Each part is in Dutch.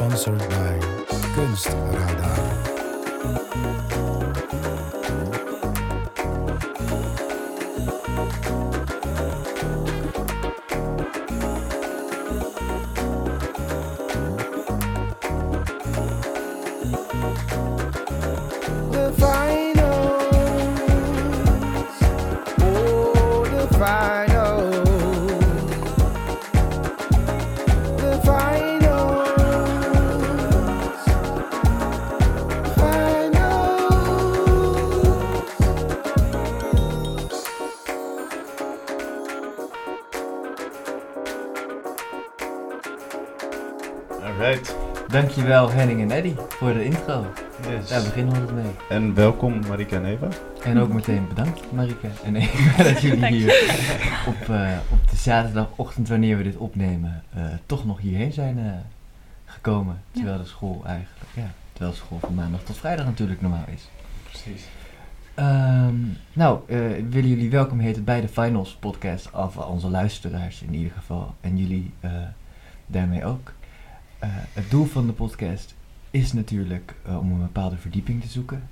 Sponsored by Kunstradar. Dankjewel Henning en Eddy voor de intro. yes. Daar beginnen we het mee. En welkom Marika en Eva. En ook meteen bedankt Marike en Eva dat jullie hier op, eh, op de zaterdagochtend wanneer we dit opnemen eh, toch nog hierheen zijn eh, gekomen. Terwijl de school eigenlijk, ja, terwijl school van maandag tot vrijdag natuurlijk normaal is. Precies. Ehm, nou, eh, willen jullie welkom heten bij de Finals podcast, of onze luisteraars in ieder geval. En jullie eh, daarmee ook. Eh, het doel van de podcast is natuurlijk eh, om een bepaalde verdieping te zoeken.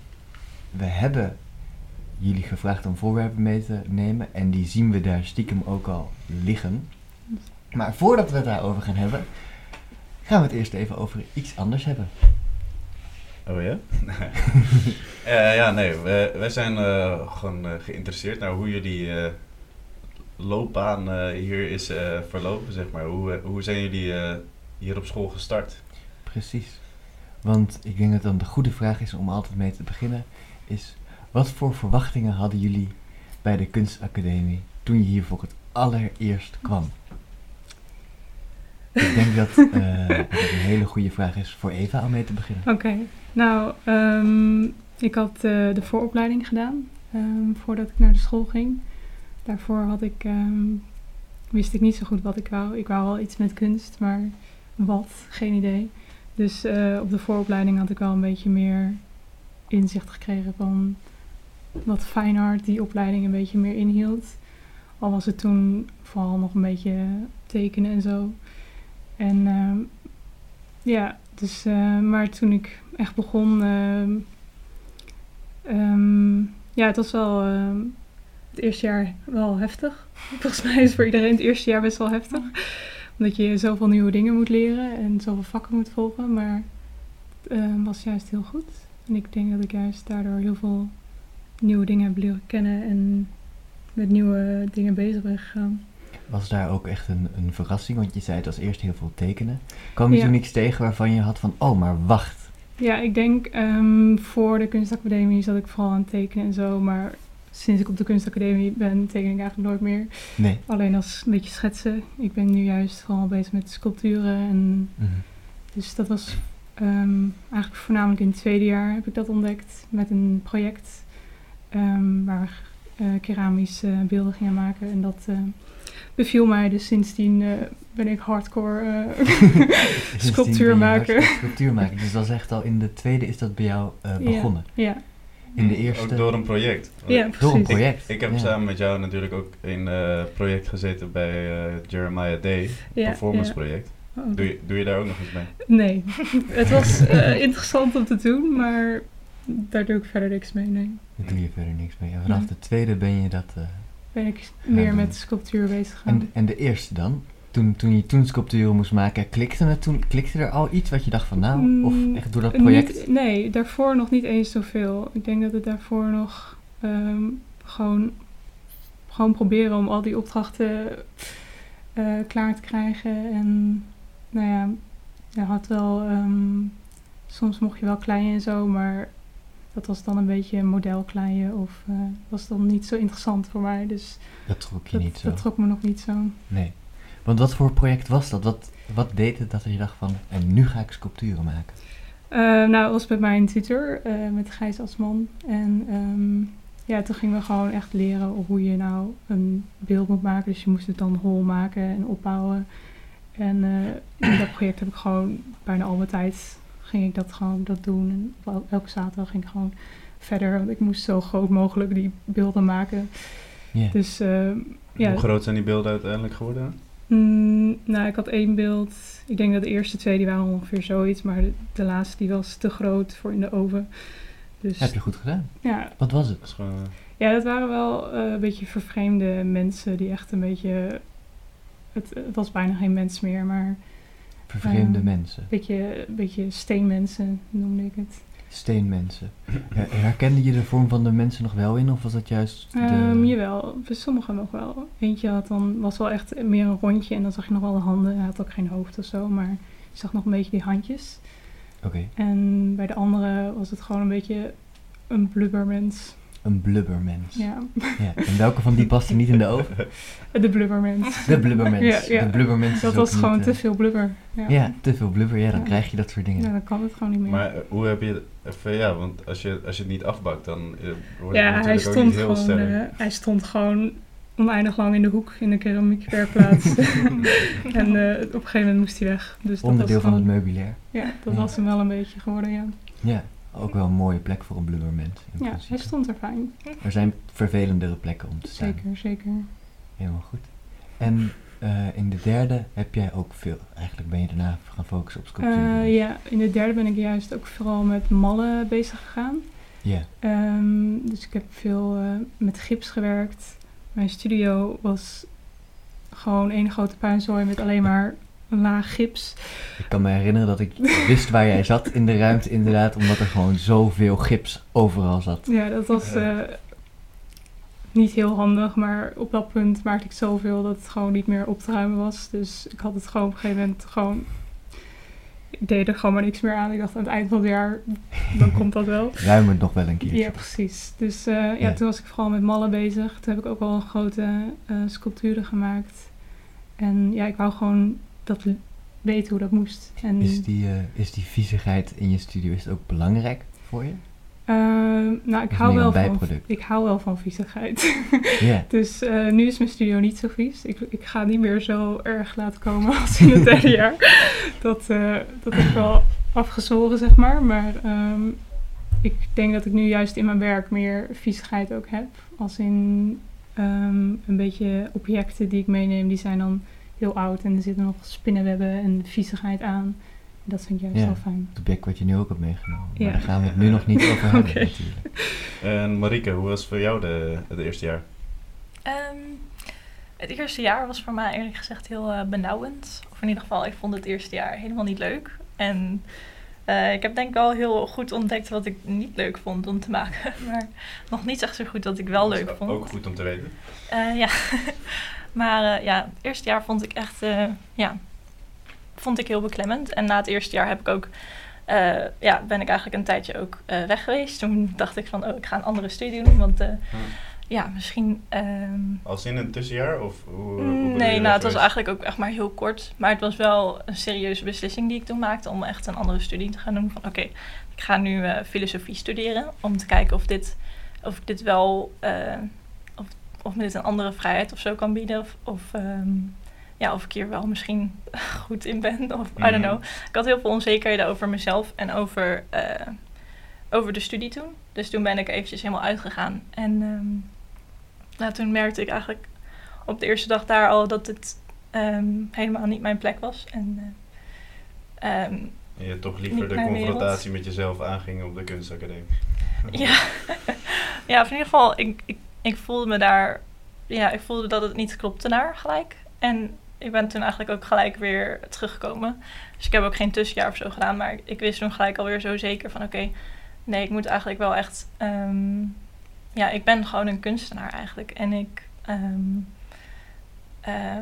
We hebben jullie gevraagd om voorwerpen mee te nemen en die zien we daar stiekem ook al liggen. Maar voordat we het daarover gaan hebben, gaan we het eerst even over iets anders hebben. Oh ja? Eh, ja, nee, wij zijn gewoon geïnteresseerd naar hoe jullie loopbaan hier is verlopen, zeg maar. Hoe, hoe zijn jullie hier op school gestart? Precies. Want ik denk dat dan de goede vraag is om altijd mee te beginnen, is wat voor verwachtingen hadden jullie bij de kunstacademie toen je hier voor het allereerst kwam? ik denk dat, eh, dat het een hele goede vraag is voor Eva om mee te beginnen. Oké, nou, ehm, ik had eh, de vooropleiding gedaan ehm, voordat ik naar de school ging. Daarvoor had ik, ehm, wist ik niet zo goed wat ik wou. Ik wou wel iets met kunst, maar wat, geen idee. Dus eh, op de vooropleiding had ik wel een beetje meer inzicht gekregen van wat fine art die opleiding een beetje meer inhield. Al was het toen vooral nog een beetje tekenen en zo. En ehm, ja, dus, eh, maar toen ik echt begon, ehm, ehm, ja, het was wel het eerste jaar wel heftig. Volgens mij is voor iedereen het eerste jaar best wel heftig. Omdat je zoveel nieuwe dingen moet leren en zoveel vakken moet volgen. Maar het ehm, was juist heel goed. En ik denk dat ik juist daardoor heel veel nieuwe dingen heb leren kennen en met nieuwe dingen bezig ben gegaan. Was daar ook echt een, een verrassing? Want je zei het was eerst heel veel tekenen. Kwam je Ja. toen niks tegen waarvan je had van, oh maar wacht. Ja, ik denk ehm, voor de kunstacademie zat ik vooral aan het tekenen en zo. Maar sinds ik op de kunstacademie ben, teken ik eigenlijk nooit meer. Nee. Alleen als een beetje schetsen. Ik ben nu juist vooral bezig met sculpturen. En Mhm. dus dat was ehm, eigenlijk voornamelijk in het tweede jaar heb ik dat ontdekt. Met een project ehm, waar we eh, keramische beelden gingen maken. En dat eh, beviel mij. Dus sindsdien eh, ben ik hardcore sculptuur maken. Sculptuur maken. Dus dat was echt al in de tweede is dat bij jou begonnen. Ja, In de eerste... Ook door een project. ja Door een precies. project. Ik heb ja. samen met jou natuurlijk ook in een project gezeten bij eh, Jeremiah Day, Ja, performance ja. project. Oh, Doe, je, doe je daar ook nog iets mee? Nee, het was eh, interessant om te doen, maar daar doe ik verder niks mee. Nee. Daar doe je verder niks mee. En vanaf Nee. de tweede ben je dat... eh, Ben ik meer met sculptuur bezig en, en de eerste dan? Toen, toen je toen sculpturen moest maken, klikte, het toen, klikte er al iets wat je dacht van nou? Of Mm, echt door dat project? Niet, nee, daarvoor nog niet eens zoveel. Ik denk dat het daarvoor nog ehm, gewoon, gewoon proberen om al die opdrachten eh, klaar te krijgen. En nou ja, je had wel, ehm, soms mocht je wel kleien en zo, maar dat was dan een beetje modelkleien of eh, was dan niet zo interessant voor mij. Dus Dat trok je dat, niet zo. dat trok me nog niet zo. Nee. Want wat voor project was dat? Wat, wat deed het dat je dacht van, en nu ga ik sculpturen maken? Eh, nou, was met mijn tutor, eh, met Gijs Asman. En ehm, ja, toen gingen we gewoon echt leren hoe je nou een beeld moet maken. Dus je moest het dan hol maken en opbouwen. En eh, in dat project heb ik gewoon bijna al mijn tijd ging ik dat gewoon dat doen. En elke zaterdag ging ik gewoon verder. Want ik moest zo groot mogelijk die beelden maken. Ja. Dus eh, ja, Hoe groot zijn die beelden uiteindelijk geworden? Mm, nou, ik had één beeld. Ik denk dat de eerste twee die waren ongeveer zoiets, maar de, de laatste die was te groot voor in de oven. Dus Heb je goed gedaan. ja, Wat was het? Eh, ja, dat waren wel eh, een beetje vervreemde mensen die echt een beetje. Het, het was bijna geen mens meer, maar Vervreemde Ehm, mensen. een beetje, een beetje steenmensen noemde ik het. Steenmensen. Herkende je de vorm van de mensen nog wel in? Of was dat juist de... Ehm, jawel, bij sommigen nog wel. Eentje had dan, was wel echt meer een rondje en dan zag je nog wel de handen. Hij had ook geen hoofd of zo, maar je zag nog een beetje die handjes. Oké, En bij de andere was het gewoon een beetje een blubbermens. Een blubbermens. Ja, Ja, En welke van die paste niet in de oven? de blubbermens. De blubbermens. Ja, ja. De blubbermens Dat was gewoon niet, te eh, veel blubber. Ja, Ja, te veel blubber. Ja, dan Ja. krijg je dat soort dingen. Ja, dan kan het gewoon niet meer. Maar eh, hoe heb je even, ja, want als je, als je het niet afbakt, dan eh, wordt het ja, hij ook stond, niet heel gewoon, sterk. eh, hij stond gewoon oneindig lang in de hoek in de keramiekwerkplaats. en eh, op een gegeven moment moest hij weg. Dus dat Onderdeel was van het gewoon- meubilair. Ja, dat Ja. was hem wel een beetje geworden, ja. Ja, ook wel een mooie plek voor een blubbermens. In Ja, principe. hij stond er fijn. Er zijn vervelendere plekken om te staan. Zeker, zeker. Helemaal goed. En eh, in de derde heb jij ook veel... Eigenlijk ben je daarna gaan focussen op sculptuur. Eh, ja, in de derde ben ik juist ook vooral met mallen bezig gegaan. Ja. Ehm, dus ik heb veel eh, met gips gewerkt. Mijn studio was gewoon één grote puinzooi met alleen maar laag gips. Ik kan me herinneren dat ik wist waar jij zat in de ruimte inderdaad, omdat er gewoon zoveel gips overal zat. Ja, dat was eh, niet heel handig, maar op dat punt maakte ik zoveel dat het gewoon niet meer op te ruimen was. Dus ik had het gewoon op een gegeven moment gewoon... Ik deed er gewoon maar niks meer aan. Ik dacht aan het eind van het jaar, dan komt dat wel. Ruim het nog wel een keertje. Ja, precies. Dus eh, ja, Ja. toen was ik vooral met mallen bezig. Toen heb ik ook wel grote eh, sculpturen gemaakt. En ja, ik wou gewoon dat weten hoe dat moest. En, Is die, eh, is die viezigheid in je studio is het ook belangrijk voor je? Ehm, nou, ik hou, wel van, ik hou wel van viezigheid. Dus eh, nu is mijn studio niet zo vies. Ik, ik ga niet meer zo erg laten komen als in het derde jaar. Dat, eh dat heb ik wel afgezworen, zeg maar. Maar ehm, ik denk dat ik nu juist in mijn werk meer viezigheid ook heb. Als in ehm, een beetje objecten die ik meeneem, die zijn dan heel oud. En er zitten nog spinnenwebben en viezigheid aan. Dat vind ik juist Ja. wel fijn. Het object wat je nu ook hebt meegenomen. Maar Ja. daar gaan we het nu nog niet over hebben natuurlijk. En Marike, hoe was voor jou de, het eerste jaar? Ehm, het eerste jaar was voor mij eerlijk gezegd heel eh, benauwend. Of in ieder geval, ik vond het eerste jaar helemaal niet leuk. En eh, ik heb denk ik wel heel goed ontdekt wat ik niet leuk vond om te maken. Maar nog niet echt zo goed wat ik wel Dat leuk vond. Ook goed om te weten. Eh, ja, maar eh, ja, het eerste jaar vond ik echt, eh, ja, vond ik heel beklemmend. En na het eerste jaar heb ik ook, eh, ja, ben ik eigenlijk een tijdje ook weg geweest. Toen dacht ik van, oh, ik ga een andere studie doen, want eh, ja, misschien... ehm, Als in een tussenjaar? Of hoe, hoe nee, nou, het was eigenlijk ook echt maar heel kort. Maar het was wel een serieuze beslissing die ik toen maakte om echt een andere studie te gaan doen. Van oké, ik ga nu filosofie studeren om te kijken of dit, of ik dit wel, of, of me dit een andere vrijheid of zo kan bieden. Of, of, ehm, ja, of ik hier wel misschien goed in ben. Of I don't Mhm. know. Ik had heel veel onzekerheden over mezelf en over, eh, over de studie toen. Dus toen ben ik eventjes helemaal uitgegaan. En nou, toen merkte ik eigenlijk op de eerste dag daar al dat het ehm, helemaal niet mijn plek was. En eh, En je toch liever de confrontatie met jezelf aanging op de kunstacademie. ja. ja, in ieder geval, ik, ik, ik voelde me daar, ja, ik voelde dat het niet klopte daar gelijk. En ik ben toen eigenlijk ook gelijk weer teruggekomen. Dus ik heb ook geen tussenjaar of zo gedaan, maar ik, wist toen gelijk alweer zo zeker van oké, nee, ik moet eigenlijk wel echt, ehm, ja, ik ben gewoon een kunstenaar eigenlijk. En ik, ehm, eh,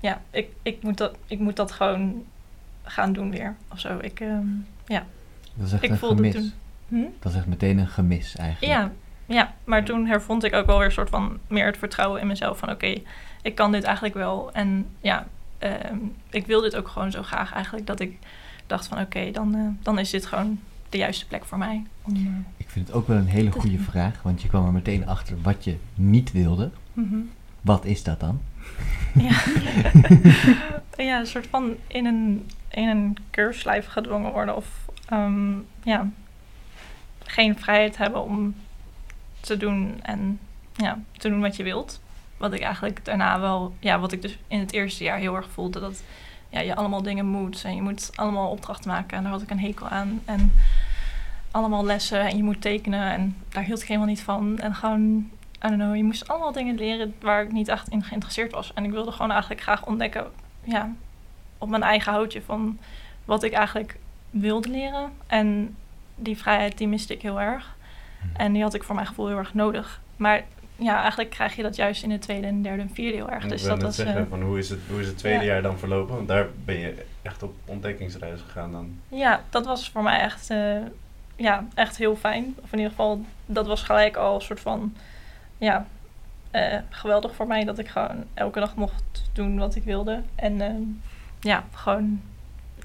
ja, ik, ik, moet dat, ik moet dat gewoon gaan doen weer of zo. Ik, ehm, Dat is echt Ik een voelde gemis. toen- hm? Dat is echt meteen een gemis eigenlijk. Ja, ja, maar toen hervond ik ook wel weer een soort van meer het vertrouwen in mezelf. Van oké, ik kan dit eigenlijk wel. En ja, ehm, ik wil dit ook gewoon zo graag eigenlijk. Dat ik dacht van oké, dan, eh, dan is dit gewoon de juiste plek voor mij. Om, eh, Ik vind het ook wel een hele goede vraag, want je kwam er meteen achter wat je niet wilde. mhm. Wat is dat dan? ja. ja, een soort van in een, in een keurslijf gedwongen worden. Of ehm, ja, geen vrijheid hebben om te doen en ja, te doen wat je wilt. wat ik eigenlijk daarna wel, ja, wat ik dus in het eerste jaar heel erg voelde, dat ja, je allemaal dingen moet en je moet allemaal opdrachten maken en daar had ik een hekel aan. En allemaal lessen en je moet tekenen en daar hield ik helemaal niet van. En gewoon, I don't know, je moest allemaal dingen leren waar ik niet echt in geïnteresseerd was. En ik wilde gewoon eigenlijk graag ontdekken, ja, op mijn eigen houtje van wat ik eigenlijk wilde leren. En die vrijheid die miste ik heel erg. En die had ik voor mijn gevoel heel erg nodig. Maar ja, eigenlijk krijg je dat juist in het tweede en derde en vierde heel erg. Ik Dus wou dat was. zeggen, eh, van hoe, is het, hoe is het tweede ja. jaar dan verlopen? Want daar ben je echt op ontdekkingsreis gegaan dan. Ja, dat was voor mij echt, eh, ja, echt heel fijn. Of in ieder geval, dat was gelijk al een soort van, ja, eh, geweldig voor mij dat ik gewoon elke dag mocht doen wat ik wilde. En ja, gewoon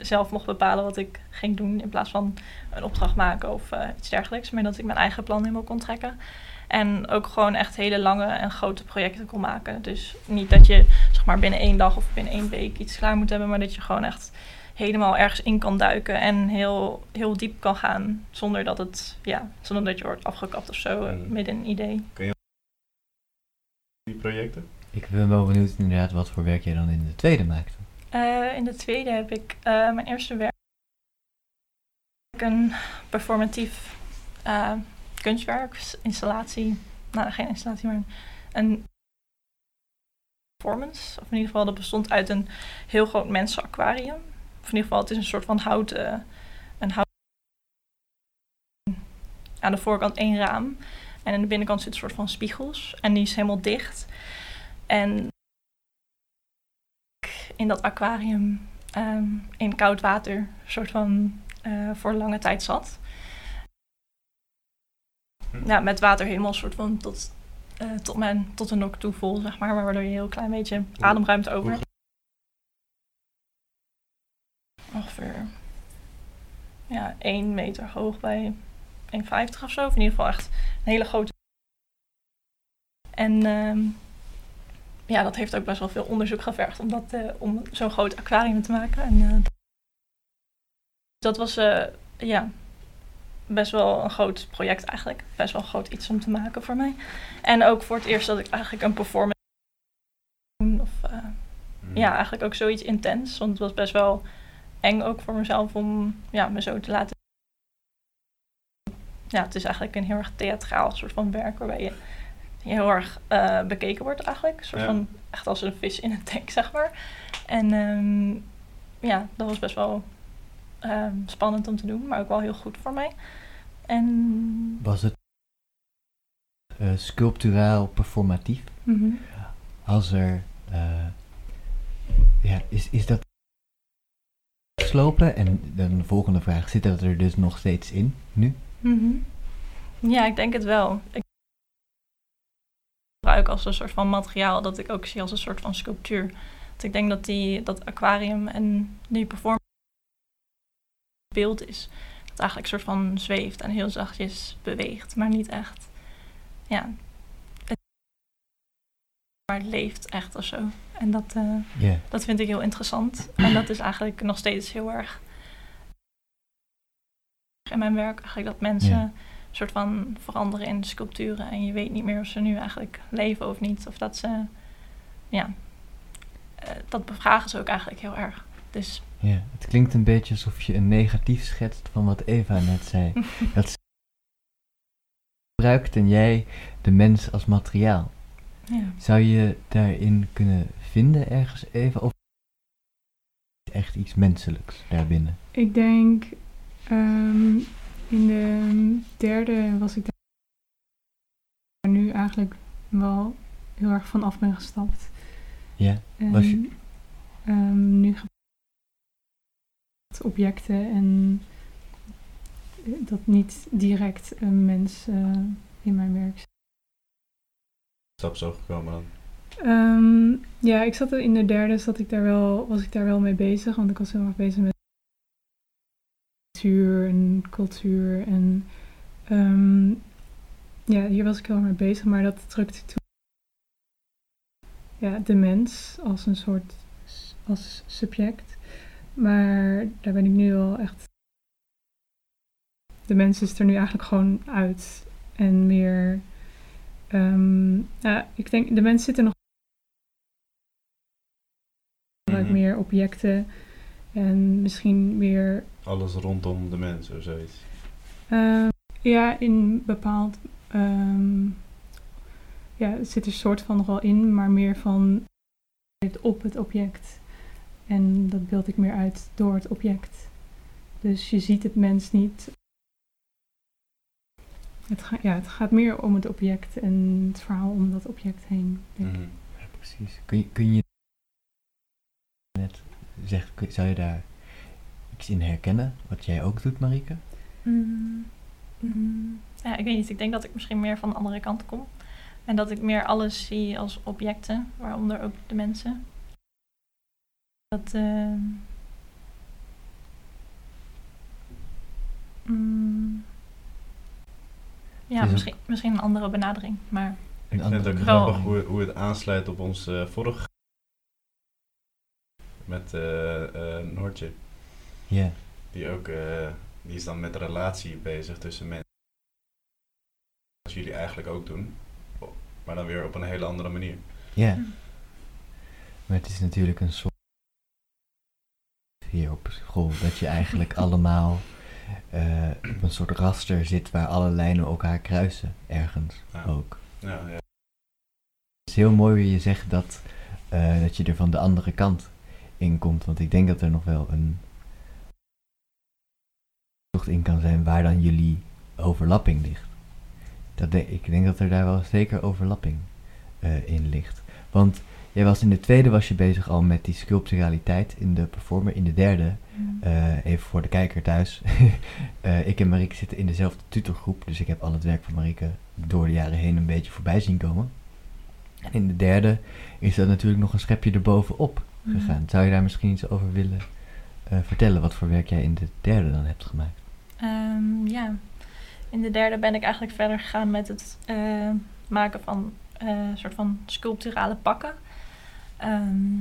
zelf mocht bepalen wat ik ging doen in plaats van een opdracht maken of eh, iets dergelijks. Maar dat ik mijn eigen plan helemaal kon trekken. En ook gewoon echt hele lange en grote projecten kon maken. Dus niet dat je zeg maar binnen één dag of binnen één week iets klaar moet hebben, maar dat je gewoon echt helemaal ergens in kan duiken en heel, heel diep kan gaan zonder dat het, ja, zonder dat je wordt afgekapt of zo midden in een idee. Die projecten? Ik ben wel benieuwd inderdaad wat voor werk jij dan in de tweede maakte. Eh, in de tweede heb ik eh, mijn eerste werk een performatief eh, kunstwerk, installatie, nou geen installatie, maar een performance. Of in ieder geval, dat bestond uit een heel groot mensenaquarium. Of in ieder geval, het is een soort van houten, een houten aan de voorkant één raam. En aan de binnenkant zit een soort van spiegels. En die is helemaal dicht. En in dat aquarium ehm, in koud water soort van eh, voor lange tijd zat. Hm. Ja, met water helemaal soort van tot, eh, tot, mijn, tot een nok toe vol, zeg maar. Waardoor je een heel klein beetje ademruimte over hebt. Ongeveer ja, 1 meter hoog bij 1,50 of zo. Of in ieder geval echt een hele grote. En ehm, ja, dat heeft ook best wel veel onderzoek gevergd om, dat, eh, om zo'n groot aquarium te maken. En, eh, dat was eh, ja, best wel een groot project eigenlijk. Best wel een groot iets om te maken voor mij. En ook voor het eerst dat ik eigenlijk een performance doen. Of Mhm. ja, eigenlijk ook zoiets intens. Want het was best wel eng ook voor mezelf om ja, me zo te laten. Ja, het is eigenlijk een heel erg theatraal soort van werk waarbij je heel erg eh, bekeken wordt eigenlijk. Een soort Ja. van echt als een vis in een tank, zeg maar. En ehm, ja, dat was best wel ehm, spannend om te doen, maar ook wel heel goed voor mij. En Was het eh, sculpturaal performatief? Mhm. Als er, eh, ja, is, is dat slopen? En dan de volgende vraag, zit dat er dus nog steeds in, nu? Mhm. Ja, ik denk het wel. Ik gebruik als een soort van materiaal dat ik ook zie als een soort van sculptuur. Want ik denk dat die, dat aquarium en die performance beeld is. Dat eigenlijk een soort van zweeft en heel zachtjes beweegt, maar niet echt. Ja. Het, maar het leeft echt of zo. En dat, eh, dat vind ik heel interessant. En dat is eigenlijk nog steeds heel erg in mijn werk. Eigenlijk dat mensen. Een soort van veranderen in sculpturen. En je weet niet meer of ze nu eigenlijk leven of niet. Of dat ze, ja, eh, dat bevragen ze ook eigenlijk heel erg. Dus ja. Het klinkt een beetje alsof je een negatief schetst van wat Eva net zei. dat ze gebruikt en jij de mens als materiaal. ja. Zou je daarin kunnen vinden ergens even? Of is echt iets menselijks daarbinnen? Ik denk ehm, in de derde was ik daar nu eigenlijk wel heel erg van af ben gestapt. Ja, En, Was je- ehm, nu objecten en dat niet direct een mens eh, in mijn werk zit. Stap zo gekomen dan. Ehm, ja, ik zat er in de derde, zat ik daar wel, was ik daar wel mee bezig, want ik was heel erg bezig met en cultuur. En ehm, ja, hier was ik wel mee bezig, maar dat drukte toe. Ja, de mens als een soort als subject. Maar daar ben ik nu al echt. De mens is er nu eigenlijk gewoon uit. En meer. Ehm, ja, ik denk, de mens zit er nog. Mm. Meer objecten en misschien meer Alles rondom de mens of zoiets. Ehm, ja, in bepaald. ehm, ja, het zit er soort van nog wel in, maar meer van op het object. En dat beeld ik meer uit door het object. Dus je ziet het mens niet. Het, ga, ja, het gaat meer om het object en het verhaal om dat object heen. Denk ik. Mhm. Ja, precies. Kun je, kun je kun- zou je daar iets in herkennen? Wat jij ook doet, Marike? Mm, mm, ja, ik weet niet. Ik denk dat ik misschien meer van de andere kant kom. En dat ik meer alles zie als objecten, waaronder ook de mensen. Dat. eh, mm, ja, misschien, misschien een andere benadering. Maar Ik vind het ook grappig hoe, hoe het aansluit op ons eh, vorige met eh eh, Noortje. Ja, Die ook, eh, die is dan met relatie bezig tussen mensen. Wat jullie eigenlijk ook doen. Maar dan weer op een hele andere manier. ja. Hm. Maar het is natuurlijk een soort hier op school dat je eigenlijk allemaal eh, op een soort raster zit waar alle lijnen elkaar kruisen ergens Ja. ook. Ja, ja. Het is heel mooi hoe je zegt dat, eh, dat je er van de andere kant in komt. Want ik denk dat er nog wel een tocht in kan zijn waar dan jullie overlapping ligt. Dat denk, ik denk dat er daar wel zeker overlapping eh, in ligt. Want jij was in de tweede was je bezig al met die sculpturaliteit in de performer. In de derde, eh, even voor de kijker thuis. eh, ik en Marieke zitten in dezelfde tutorgroep. Dus ik heb al het werk van Marieke door de jaren heen een beetje voorbij zien komen. En in de derde is dat natuurlijk nog een schepje erbovenop Gegaan. Zou je daar misschien iets over willen eh, vertellen? Wat voor werk jij in de derde dan hebt gemaakt? Ehm, ja, in de derde ben ik eigenlijk verder gegaan met het eh, maken van eh, een soort van sculpturale pakken. Ehm,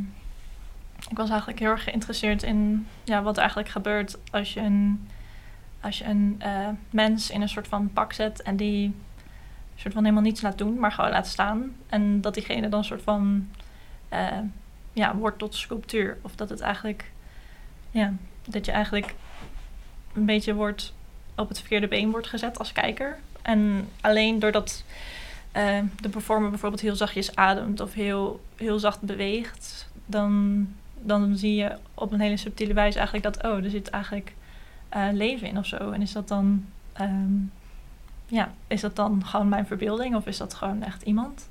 ik was eigenlijk heel erg geïnteresseerd in ja, wat er eigenlijk gebeurt als je een, als je een eh, mens in een soort van pak zet en die soort van helemaal niets laat doen, maar gewoon laat staan. En dat diegene dan een soort van eh, ja, wordt tot sculptuur. Of dat het eigenlijk, ja, dat je eigenlijk een beetje wordt op het verkeerde been wordt gezet als kijker. En alleen doordat eh, de performer bijvoorbeeld heel zachtjes ademt of heel, heel zacht beweegt, dan, dan zie je op een hele subtiele wijze eigenlijk dat, oh, er zit eigenlijk eh, leven in of zo. En is dat dan, ehm, ja, is dat dan gewoon mijn verbeelding of is dat gewoon echt iemand?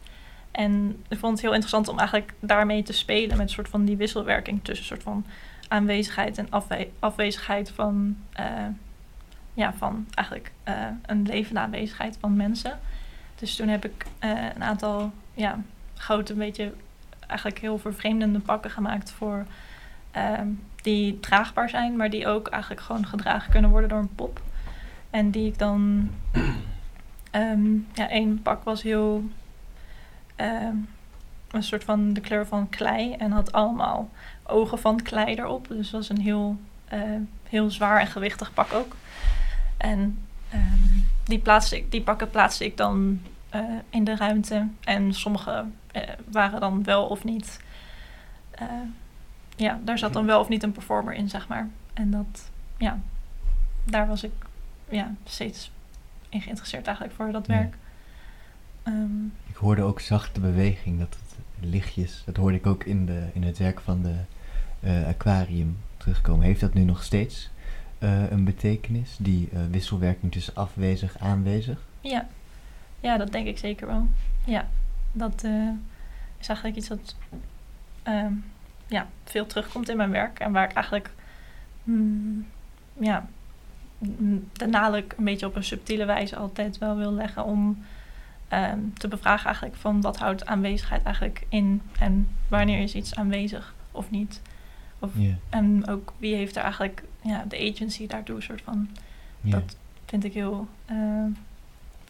En ik vond het heel interessant om eigenlijk daarmee te spelen met een soort van die wisselwerking tussen een soort van aanwezigheid en afwe- afwezigheid van, eh, ja, van eigenlijk eh, een levende aanwezigheid van mensen. Dus toen heb ik eh, een aantal ja, grote, een beetje eigenlijk heel vervreemdende pakken gemaakt voor ehm, die draagbaar zijn, maar die ook eigenlijk gewoon gedragen kunnen worden door een pop. En die ik dan. ehm, ja, één pak was heel. Ehm, een soort van de kleur van klei en had allemaal ogen van klei erop. Dus dat was een heel, eh, heel zwaar en gewichtig pak ook. En ehm, die, plaatste ik, die pakken plaatste ik dan eh, in de ruimte. En sommige eh, waren dan wel of niet. ja, daar zat dan wel of niet een performer in, zeg maar. En dat, ja, daar was ik ja, steeds in geïnteresseerd eigenlijk voor dat werk. Ik hoorde ook zachte beweging, dat het lichtjes, dat hoorde ik ook in, de, in het werk van de eh, aquarium terugkomen. Heeft dat nu nog steeds eh, een betekenis, die eh, wisselwerking tussen afwezig aanwezig? Ja. ja, dat denk ik zeker wel. Ja, dat is eigenlijk iets wat ehm, ja, veel terugkomt in mijn werk. En waar ik eigenlijk mm, ja, een beetje op een subtiele wijze altijd wel wil leggen om ehm, te bevragen eigenlijk van wat houdt aanwezigheid eigenlijk in en wanneer is iets aanwezig of niet. Of, En ook wie heeft er eigenlijk ja, de agency daartoe soort van. Dat vind ik heel eh,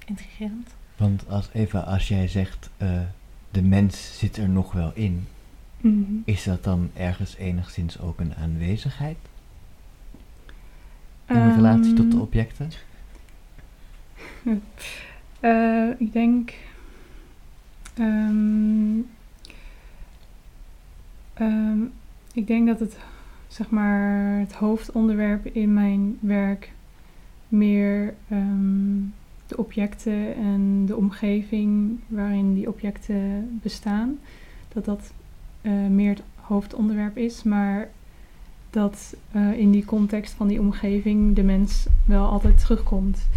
intrigerend. Want als, even als jij zegt, eh, de mens zit er nog wel in, Mhm. is dat dan ergens enigszins ook een aanwezigheid in Ehm, relatie tot de objecten? Eh, ik denk. ehm, ehm, ik denk dat het, zeg maar, het hoofdonderwerp in mijn werk meer ehm, de objecten en de omgeving waarin die objecten bestaan, dat dat eh, meer het hoofdonderwerp is, maar dat eh, in die context van die omgeving de mens wel altijd terugkomt.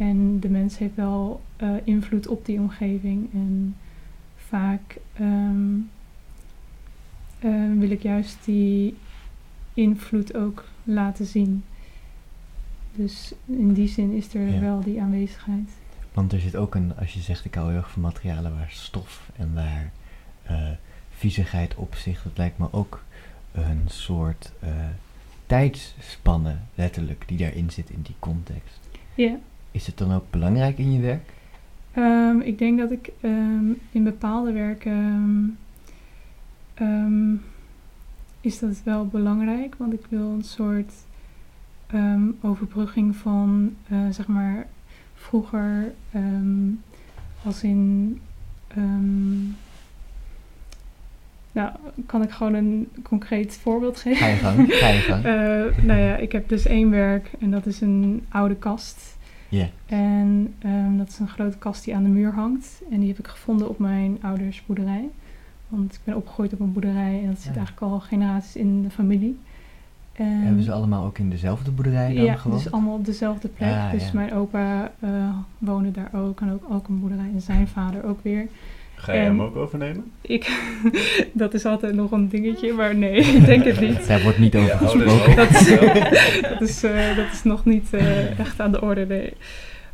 En de mens heeft wel eh, invloed op die omgeving. En vaak ehm, eh, wil ik juist die invloed ook laten zien. Dus in die zin is er Ja. wel die aanwezigheid. Want er zit ook een, als je zegt ik hou heel erg van materialen waar stof en waar eh, viezigheid op zich, dat lijkt me ook een soort eh, tijdsspanne, letterlijk, die daarin zit in die context. Ja. Is het dan ook belangrijk in je werk? Ehm, ik denk dat ik ehm, in bepaalde werken ehm, is dat wel belangrijk, want ik wil een soort overbrugging van eh, zeg maar vroeger als in nou kan ik gewoon een concreet voorbeeld geven. Ga je gang, ga je gang. Eh, nou ja, ik heb dus één werk en dat is een oude kast. Ja, En ehm, dat is een grote kast die aan de muur hangt. En die heb ik gevonden op mijn ouders boerderij. Want ik ben opgegroeid op een boerderij en dat zit Ja. eigenlijk al generaties in de familie. En, hebben ze allemaal ook in dezelfde boerderij dan ja, gewoond? dus allemaal op dezelfde plek. Ah, dus ja. mijn opa eh, woonde daar ook en ook, ook een boerderij. En zijn vader ook weer. Ga je En- hem ook overnemen? Ik, dat is altijd nog een dingetje, maar nee, ik denk het niet. Daar wordt niet over gesproken. ook. Dat is, dat is, eh, dat is nog niet eh, echt aan de orde, nee.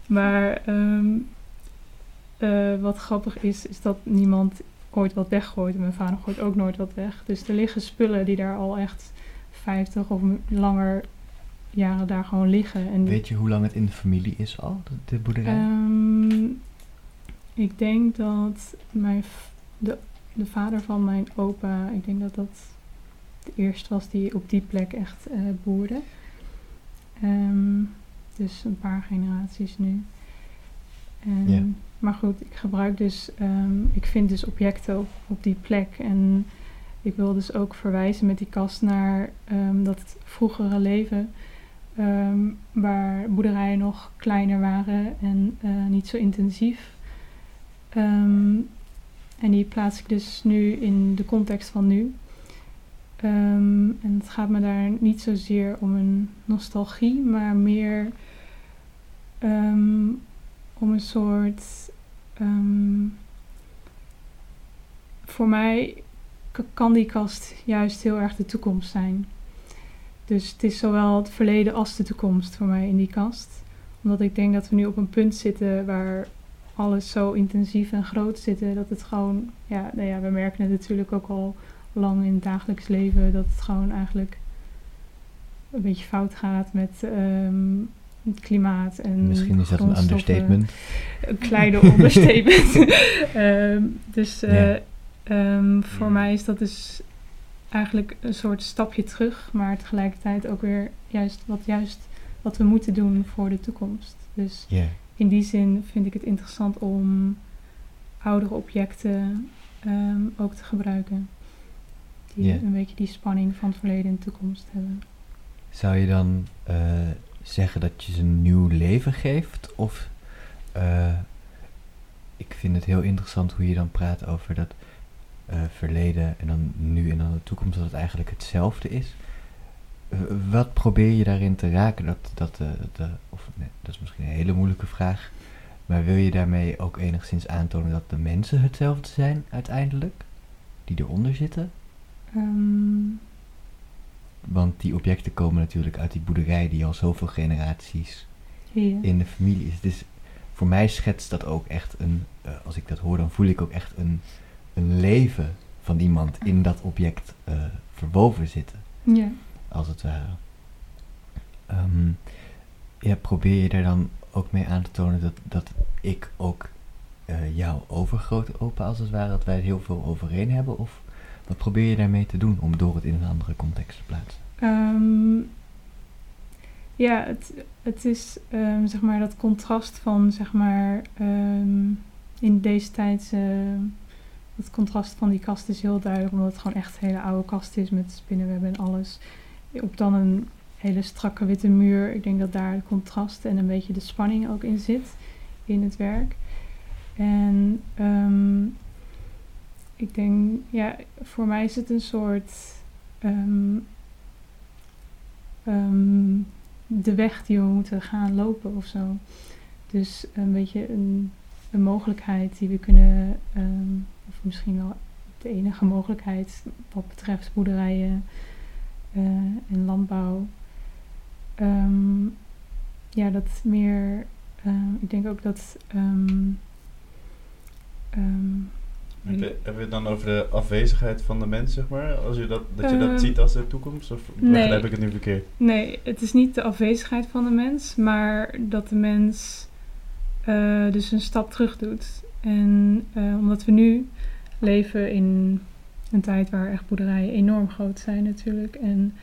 Maar ehm, eh, wat grappig is, is dat niemand ooit wat weggooit. En mijn vader gooit ook nooit wat weg. Dus er liggen spullen die daar al echt 50 of langer jaren daar gewoon liggen. En Weet je hoe lang het in de familie is al, de, de boerderij? Ehm, ik denk dat mijn de, de vader van mijn opa, ik denk dat dat de eerste was die op die plek echt eh, boerde. Ehm, dus een paar generaties nu. En, Ja. Maar goed, ik gebruik dus, ehm, ik vind dus objecten op, op die plek. En ik wil dus ook verwijzen met die kast naar ehm, dat vroegere leven. ehm, waar boerderijen nog kleiner waren en eh, niet zo intensief. Ehm, en die plaats ik dus nu in de context van nu. Ehm, en het gaat me daar niet zozeer om een nostalgie, maar meer ehm, om een soort. voor mij kan die kast juist heel erg de toekomst zijn. Dus het is zowel het verleden als de toekomst voor mij in die kast. Omdat ik denk dat we nu op een punt zitten waar alles zo intensief en groot zitten. Dat het gewoon, ja, nou ja, we merken het natuurlijk ook al lang in het dagelijks leven. Dat het gewoon eigenlijk een beetje fout gaat met ehm, het klimaat en Misschien is dat een understatement. Een kleine onderstatement. Ehm, dus eh, ehm, voor mij is dat dus eigenlijk een soort stapje terug, maar tegelijkertijd ook weer juist wat, juist wat we moeten doen voor de toekomst. Dus in die zin vind ik het interessant om oudere objecten ehm, ook te gebruiken. Die een beetje die spanning van het verleden en toekomst hebben. Zou je dan eh, zeggen dat je ze een nieuw leven geeft? Of eh, ik vind het heel interessant hoe je dan praat over dat eh, verleden en dan nu en dan de toekomst, dat het eigenlijk hetzelfde is. Eh, wat probeer je daarin te raken? Dat, dat, eh, de, of, nee, dat is misschien een hele moeilijke vraag. Maar wil je daarmee ook enigszins aantonen dat de mensen hetzelfde zijn uiteindelijk? Die eronder zitten? Ehm, Want die objecten komen natuurlijk uit die boerderij die al zoveel generaties in de familie is. Dus voor mij schetst dat ook echt een, eh, als ik dat hoor, dan voel ik ook echt een, een leven van iemand in dat object verwoven zitten, ja. Als het ware. Ja, probeer je daar dan ook mee aan te tonen dat, dat ik ook eh, jouw overgrote opa, als het ware, dat wij heel veel overeen hebben? Of wat probeer je daarmee te doen om door het in een andere context te plaatsen? Ehm, ja, het, het is ehm, zeg maar dat contrast van zeg maar ehm, in deze tijd eh, het contrast van die kast is heel duidelijk, omdat het gewoon echt een hele oude kast is met spinnenwebben en alles. Op dan een hele strakke witte muur. Ik denk dat daar het contrast en een beetje de spanning ook in zit in het werk. En ehm, ik denk, ja, voor mij is het een soort ehm, ehm, de weg die we moeten gaan lopen of zo. Dus een beetje een, een mogelijkheid die we kunnen, of misschien wel de enige mogelijkheid wat betreft boerderijen eh, en landbouw. Ehm, ja, dat meer, ehm, ik denk ook dat. ehm, ehm, Heb je, heb je het dan over de afwezigheid van de mens, zeg maar? Als je dat, dat je dat ziet als de toekomst? Of nee. heb ik het nu verkeerd? Nee, het is niet de afwezigheid van de mens, maar dat de mens eh, dus een stap terug doet. En eh, omdat we nu leven in een tijd waar echt boerderijen enorm groot zijn natuurlijk. En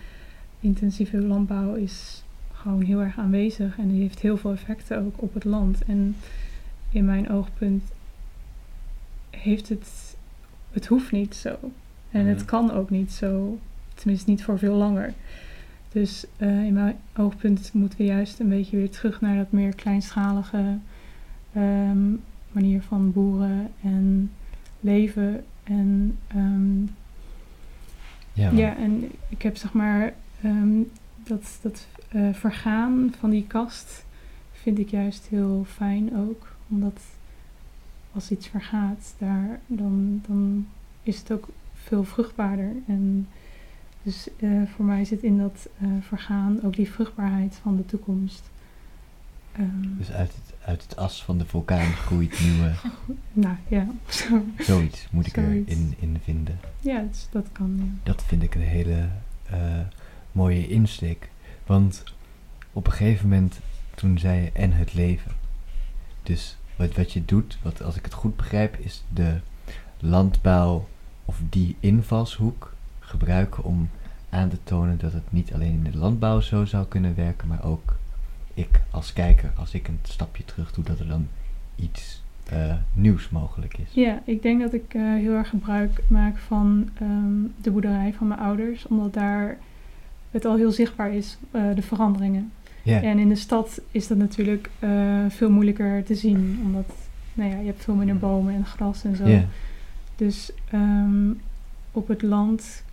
intensieve landbouw is gewoon heel erg aanwezig en die heeft heel veel effecten ook op het land. En in mijn oogpunt heeft het, het hoeft niet zo. En het kan ook niet zo, tenminste niet voor veel langer. Dus eh, in mijn oogpunt moeten we juist een beetje weer terug naar dat meer kleinschalige ehm, manier van boeren en leven. En ehm, Ja, ja, en ik heb zeg maar ehm, dat, dat eh, vergaan van die kast vind ik juist heel fijn ook. Omdat als iets vergaat, daar, dan, dan is het ook veel vruchtbaarder. En dus eh, voor mij zit in dat eh, vergaan ook die vruchtbaarheid van de toekomst. Ehm, Dus uit het, uit het as van de vulkaan groeit nieuwe... nou ja, zo. Zoiets moet ik Zoiets. erin in vinden. ja dat, dat kan. Ja. Dat vind ik een hele eh, mooie insteek. Want op een gegeven moment, toen zei je en het leven. Dus wat, wat je doet, wat als ik het goed begrijp, is de landbouw of die invalshoek gebruiken om aan te tonen dat het niet alleen in de landbouw zo zou kunnen werken, maar ook ik als kijker, als ik een stapje terug doe, dat er dan iets eh, nieuws mogelijk is. Ja, ik denk dat ik eh, heel erg gebruik maak van ehm, de boerderij van mijn ouders, omdat daar het al heel zichtbaar is, eh, de veranderingen. En in de stad is dat natuurlijk veel moeilijker te zien, omdat nou ja, je hebt veel minder bomen en gras en zo. Dus ehm, op het land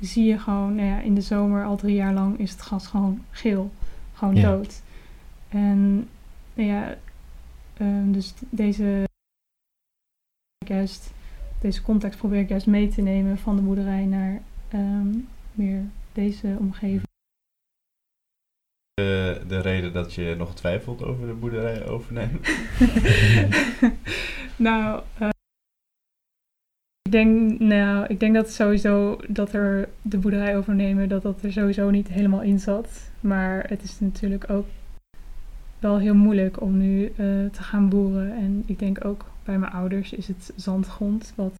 zie je gewoon, nou ja, in de zomer al drie jaar lang is het gras gewoon geel, gewoon dood. En nou ja, ehm, dus deze juist, deze context probeer ik juist mee te nemen van de boerderij naar ehm, meer deze omgeving. De, de reden dat je nog twijfelt over de boerderij overnemen? nou, eh, ik denk, nou, ik denk dat sowieso dat er de boerderij overnemen, dat dat er sowieso niet helemaal in zat. Maar het is natuurlijk ook wel heel moeilijk om nu eh, te gaan boeren. En ik denk ook bij mijn ouders is het zandgrond wat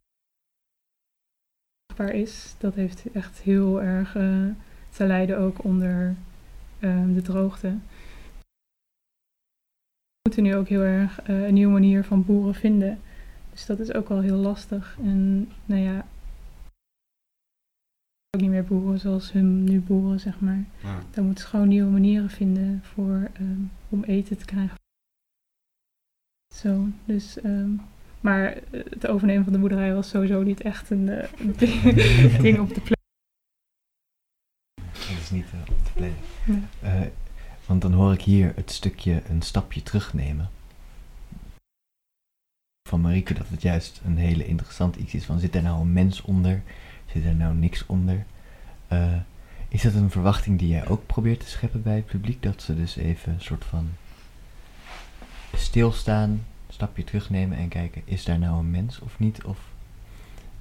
vruchtbaar is. Dat heeft echt heel erg eh, te lijden ook onder ehm, de droogte. We moeten nu ook heel erg eh, een nieuwe manier van boeren vinden. Dus dat is ook wel heel lastig. En nou ja, ook niet meer boeren zoals hun nu boeren, zeg maar. Ja. Dan moeten ze gewoon nieuwe manieren vinden voor, ehm, om eten te krijgen. Zo, dus... ehm, maar eh, het overnemen van de boerderij was sowieso niet echt een eh, ding, op de plek. dat is niet eh, op. Nee. Eh, want dan hoor ik hier het stukje een stapje terugnemen. Van Marieke dat het juist een hele interessant iets is van zit er nou een mens onder? Zit er nou niks onder? Eh, is dat een verwachting die jij ook probeert te scheppen bij het publiek? Dat ze dus even een soort van stilstaan, een stapje terugnemen en kijken, is daar nou een mens of niet? Of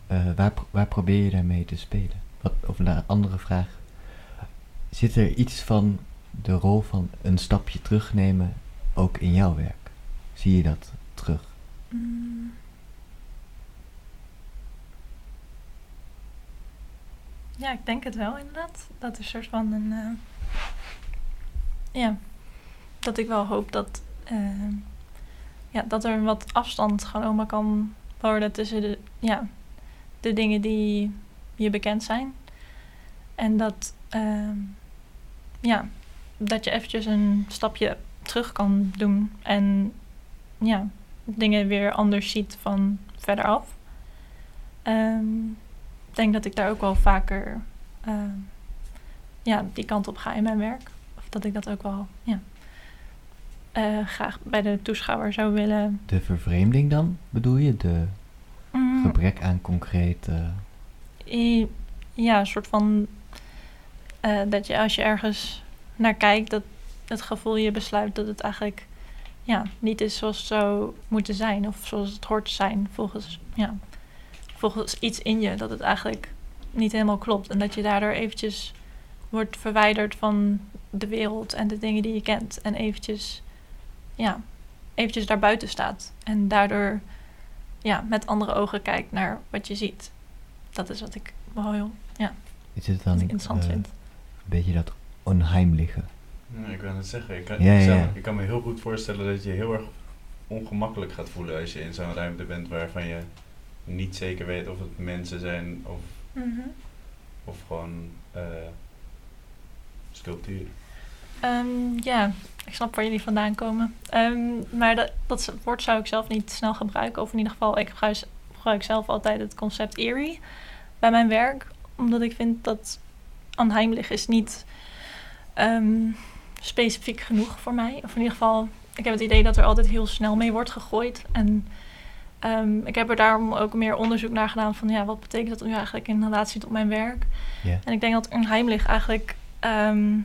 eh, waar, waar probeer je daarmee te spelen? Wat, of een andere vraag. Zit er iets van de rol van een stapje terugnemen ook in jouw werk? Zie je dat terug? Mm. Ja, ik denk het wel inderdaad. Dat een soort van een. eh, ja, dat ik wel hoop dat. eh, ja, dat er wat afstand genomen kan houden tussen de, ja, de dingen die je bekend zijn. En dat, ehm, ja, dat je eventjes een stapje terug kan doen en ja, dingen weer anders ziet van verderaf. Ehm, ik denk dat ik daar ook wel vaker ehm, ja, die kant op ga in mijn werk. Of dat ik dat ook wel ja, eh, graag bij de toeschouwer zou willen. De vervreemding dan, bedoel je? De Mm, gebrek aan concreet... i- ja, een soort van eh, dat je als je ergens naar kijkt, dat het gevoel je besluit dat het eigenlijk ja, niet is zoals het zou moeten zijn. Of zoals het hoort te zijn volgens, ja, volgens iets in je. Dat het eigenlijk niet helemaal klopt. En dat je daardoor eventjes wordt verwijderd van de wereld en de dingen die je kent. En eventjes, ja, eventjes daarbuiten staat. En daardoor ja, met andere ogen kijkt naar wat je ziet. Dat is wat ik wel heel is het wat dan ik interessant eh, vind. een beetje dat onheimliche? Ja, ik wil het zeggen, ik kan, Ja, ik, ja, ja. kan me heel goed voorstellen dat je je heel erg ongemakkelijk gaat voelen als je in zo'n ruimte bent waarvan je niet zeker weet of het mensen zijn of, of gewoon eh sculpturen. Ehm, ja, ik snap waar jullie vandaan komen. Ehm, maar dat, dat woord zou ik zelf niet snel gebruiken. Of in ieder geval, ik gebruik, gebruik zelf altijd het concept eerie bij mijn werk. Omdat ik vind dat onheimlich is niet ehm, specifiek genoeg voor mij. Of in ieder geval, ik heb het idee dat er altijd heel snel mee wordt gegooid. En ehm, ik heb er daarom ook meer onderzoek naar gedaan van... ja, wat betekent dat nu eigenlijk in relatie tot mijn werk? En ik denk dat onheimlich eigenlijk ehm,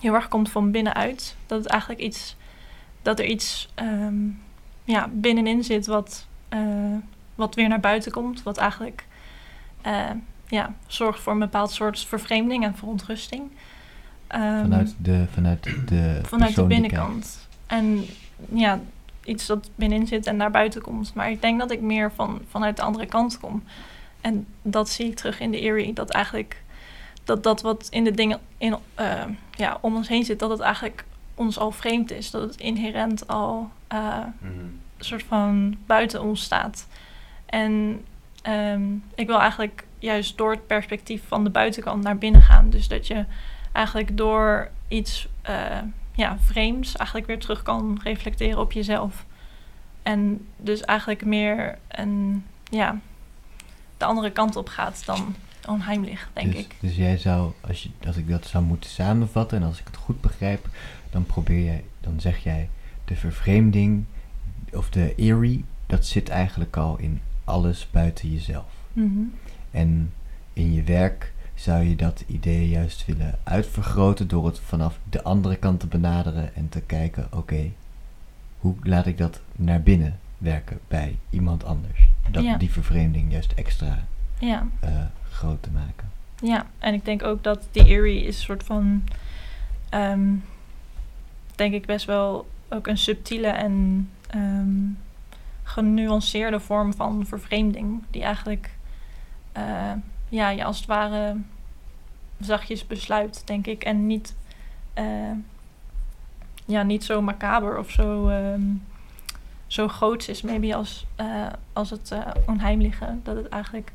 heel erg komt van binnenuit. Dat het eigenlijk iets, dat er iets ehm, ja, binnenin zit wat, eh, wat weer naar buiten komt. Wat eigenlijk eh, ja, zorgt voor een bepaald soort vervreemding en verontrusting. Vanuit de, vanuit de vanuit de binnenkant. En ja, iets dat binnenin zit en naar buiten komt. Maar ik denk dat ik meer van, vanuit de andere kant kom. En dat zie ik terug in de Eerie. Dat eigenlijk dat, dat wat in de dingen in, eh, ja, om ons heen zit, dat het eigenlijk ons al vreemd is. Dat het inherent al eh, een soort van buiten ons staat. En ehm, ik wil eigenlijk juist door het perspectief van de buitenkant naar binnen gaan. Dus dat je eigenlijk door iets eh, ja, vreemds eigenlijk weer terug kan reflecteren op jezelf. En dus eigenlijk meer een, ja, de andere kant op gaat dan onheimlich, denk dus, ik. Dus jij zou, als, je, als ik dat zou moeten samenvatten en als ik het goed begrijp, dan probeer jij, dan zeg jij de vervreemding of de eerie, dat zit eigenlijk al in alles buiten jezelf. Mhm. En in je werk zou je dat idee juist willen uitvergroten door het vanaf de andere kant te benaderen en te kijken, oké, hoe laat ik dat naar binnen werken bij iemand anders? Dat, Ja. Die vervreemding juist extra Ja. eh, groot te maken. Ja, en ik denk ook dat die eerie is een soort van, ehm, denk ik best wel ook een subtiele en ehm, genuanceerde vorm van vervreemding. Die eigenlijk, eh, ja, je als het ware zachtjes besluit, denk ik. En niet, eh, ja, niet zo macaber of zo, ehm, zo groots is, maybe als, eh, als het eh onheimliche. Dat het eigenlijk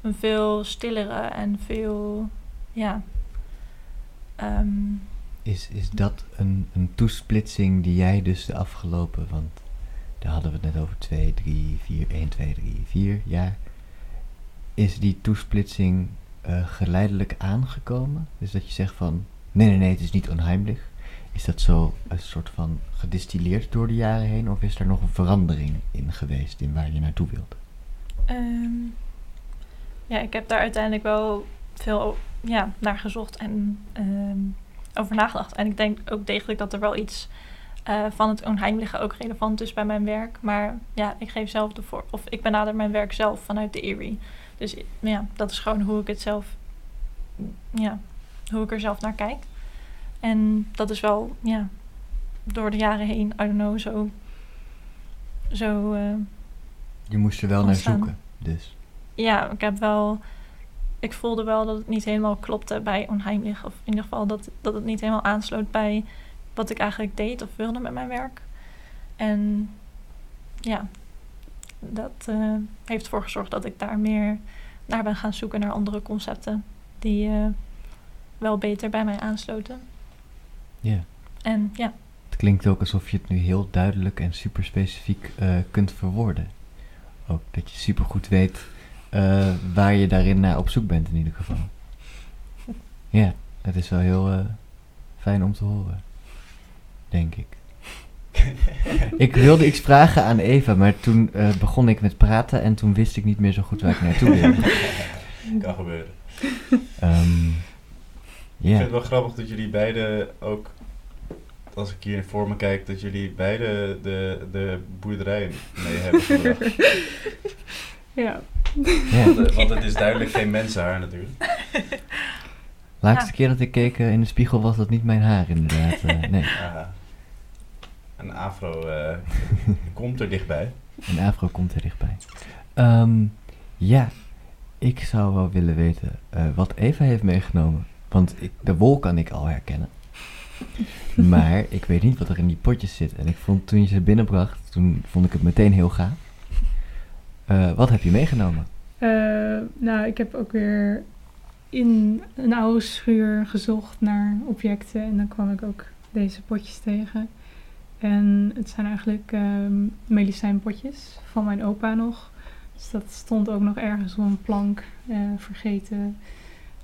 een veel stillere en veel, ja. ehm, Is, is dat een, een toesplitsing die jij dus de afgelopen, want daar hadden we het net over 2, 3, 4, 1, 2, 3, 4 jaar. Is die toesplitsing eh, geleidelijk aangekomen? Dus dat je zegt van, nee, nee, nee, het is niet onheimlich. Is dat zo een soort van gedistilleerd door de jaren heen? Of is er nog een verandering in geweest in waar je naartoe wilt? ehm, ja, ik heb daar uiteindelijk wel veel ja, naar gezocht en ehm, over nagedacht. En ik denk ook degelijk dat er wel iets eh, van het onheimliche ook relevant is bij mijn werk. Maar ja, ik geef zelf de voor, of ik benader mijn werk zelf vanuit de eerie. Dus ja, dat is gewoon hoe ik het zelf, ja, hoe ik er zelf naar kijk. En dat is wel, ja, door de jaren heen, I don't know, zo, zo eh, Je moest er wel naar zoeken, dus. ja, ik heb wel. Ik voelde wel dat het niet helemaal klopte bij onheimlich. Of in ieder geval dat, dat het niet helemaal aansloot bij wat ik eigenlijk deed of wilde met mijn werk. En ja, dat eh, heeft ervoor gezorgd dat ik daar meer naar ben gaan zoeken, naar andere concepten die eh, wel beter bij mij aansloten. Ja. En ja, Het klinkt ook alsof je het nu heel duidelijk en super specifiek eh, kunt verwoorden. Ook dat je super goed weet waar je daarin naar op zoek bent in ieder geval. Ja, het is wel heel fijn om te horen. Denk ik. Ik wilde iets vragen aan Eva, maar toen eh, begon ik met praten en toen wist ik niet meer zo goed waar ik naartoe wilde. kan gebeuren. Ehm, Ik ja, vind het wel grappig dat jullie beide ook, als ik hier voor me kijk, dat jullie beide de, de boerderij mee hebben gebracht. Ja, ja. Want, want het is duidelijk geen mensenhaar natuurlijk. Laatste Ja. keer dat ik keek eh, in de spiegel was dat niet mijn haar inderdaad. eh, nee, Aha. Een afro eh, komt er dichtbij. een afro komt er dichtbij. Ehm, ja, ik zou wel willen weten eh, wat Eva heeft meegenomen. Want ik, de wol kan ik al herkennen. Maar ik weet niet wat er in die potjes zit. En ik vond toen je ze binnenbracht, toen vond ik het meteen heel gaaf. Eh, wat heb je meegenomen? Eh, nou, ik heb ook weer in een oude schuur gezocht naar objecten en dan kwam ik ook deze potjes tegen. En het zijn eigenlijk ehm, medicijnpotjes van mijn opa nog. Dus dat stond ook nog ergens op een plank eh, vergeten.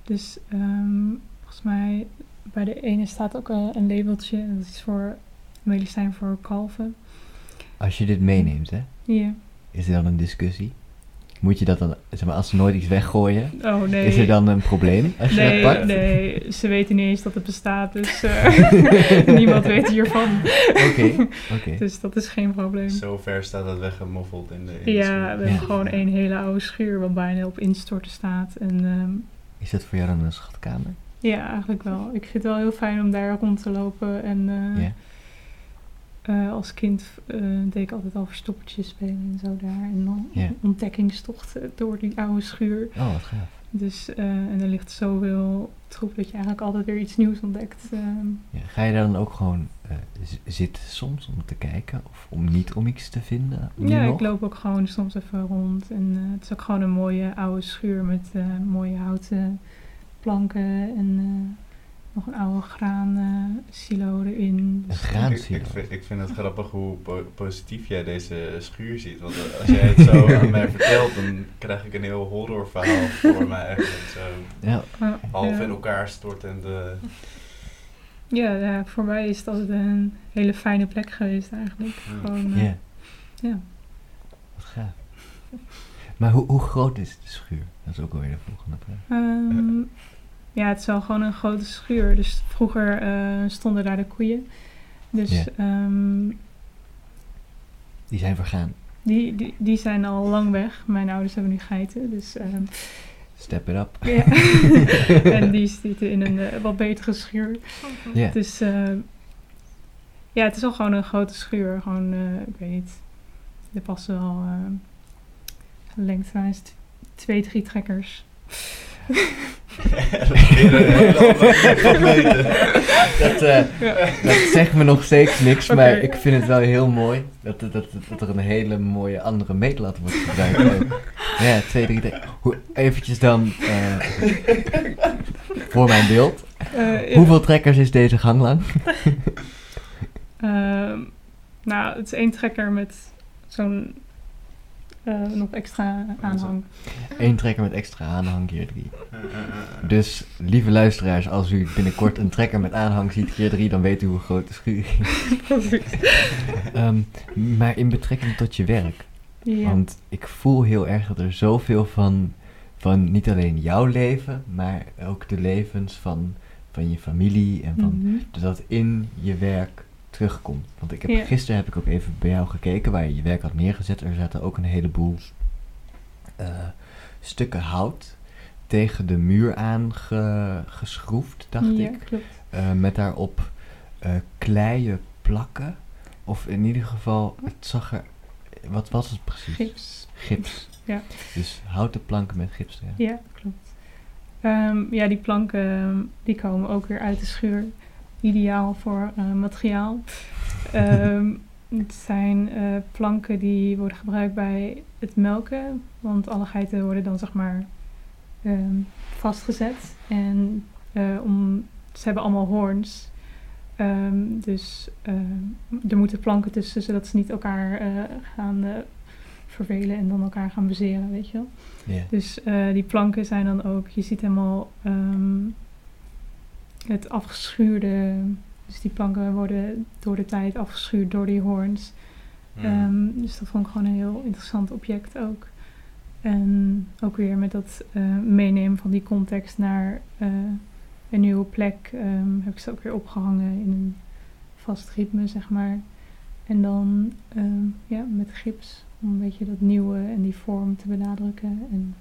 Dus ehm, volgens mij bij de ene staat ook een labeltje. Dat is voor medicijn voor kalven. Als je dit meeneemt, hè, Ja. is er dan een discussie? Moet je dat dan, zeg maar, als ze nooit iets weggooien, Oh nee. is er dan een probleem als je Nee, dat pakt? nee, ze weten niet eens dat het bestaat, dus eh, niemand weet hiervan. Oké, oké. Dus dat is geen probleem. Zo ver staat het weggemoffeld in de in Ja, we hebben Ja. gewoon één hele oude schuur wat bijna op instorten staat. En ehm, Is dat voor jou dan een schatkamer? ja, eigenlijk wel. Ik vind het wel heel fijn om daar rond te lopen. En eh, Ja. Eh, als kind eh, deed ik altijd al verstoppertjes spelen en zo daar. En dan ontdekkingstochten door die oude schuur. Oh, wat gaaf. Dus, eh, en er ligt zoveel troep dat je eigenlijk altijd weer iets nieuws ontdekt. ehm. Ja, ga je daar dan ook gewoon eh, zitten soms om te kijken? Of om niet om iets te vinden? Ja, nog? ik loop ook gewoon soms even rond. En eh, het is ook gewoon een mooie oude schuur met eh, mooie houten planken en eh, nog een oude graan eh, silo erin. Een Dus, Ik, graansilo. ik, vind, ik vind het grappig hoe po- positief jij deze schuur ziet. Want eh, als jij het zo aan mij vertelt, dan krijg ik een heel horrorverhaal voor mij eigenlijk. Zo Ja, half ja. in elkaar stortende. Ja, ja, voor mij is het altijd een hele fijne plek geweest eigenlijk. Ja. Gewoon, eh, ja. ja. Wat gaaf. Maar hoe, hoe groot is de schuur? Dat is ook alweer de volgende vraag. Ehm, ja, het is wel gewoon een grote schuur. Dus vroeger eh, stonden daar de koeien. Dus Ja. ehm, Die zijn vergaan. Die, die, die zijn al lang weg. Mijn ouders hebben nu geiten, dus ehm, Step it up. ja. en die zitten in een eh, wat betere schuur. Ja. Dus eh, ja, het is wel gewoon een grote schuur. Gewoon, eh, ik weet niet, er passen wel lengte van is t- twee, drie trekkers. Dat, eh, Ja. dat zegt me nog steeds niks, maar ik vind het wel heel mooi dat, dat, dat, dat er een hele mooie andere meetlat wordt gebruikt. ja, twee, drie, drie. Hoe, eventjes dan eh, voor mijn beeld. Eh, ja. Hoeveel trekkers is deze gang lang? Ehm, nou, het is één trekker met zo'n eh, nog extra aanhang. Eén trekker met extra aanhang, keer drie. Dus, lieve luisteraars, als u binnenkort een trekker met aanhang ziet, keer drie, dan weet u hoe groot de schuur is. Ehm, maar in betrekking tot je werk. ja. Want ik voel heel erg dat er zoveel van, van niet alleen jouw leven, maar ook de levens van, van je familie en van Mhm. dat het in je werk terugkomt. Want ik heb, Ja. gisteren heb ik ook even bij jou gekeken waar je je werk had neergezet. Er zaten ook een heleboel eh, stukken hout tegen de muur aangeschroefd, dacht ja, ik. klopt. Eh, met daarop eh kleien plakken. Of in ieder geval, het zag er... Wat was het precies? Gips. Gips. Ja. Dus houten planken met gips erin. Ja, klopt. Ehm, ja, die planken die komen ook weer uit de schuur. Ideaal voor eh, materiaal. Ehm, het zijn eh, planken die worden gebruikt bij het melken. Want alle geiten worden dan zeg maar ehm, vastgezet. En eh, om, ze hebben allemaal hoorns. Ehm, dus er moeten planken tussen, zodat ze niet elkaar gaan vervelen en dan elkaar gaan bezeren, weet je wel. Dus die planken zijn dan ook, je ziet helemaal ehm, het afgeschuurde. Dus die planken worden door de tijd afgeschuurd door die hoorns. Mm. Ehm, dus dat vond ik gewoon een heel interessant object ook. En ook weer met dat eh, meenemen van die context naar eh, een nieuwe plek ehm, heb ik ze ook weer opgehangen in een vast ritme, zeg maar. En dan ehm, ja, met gips om een beetje dat nieuwe en die vorm te benadrukken. En.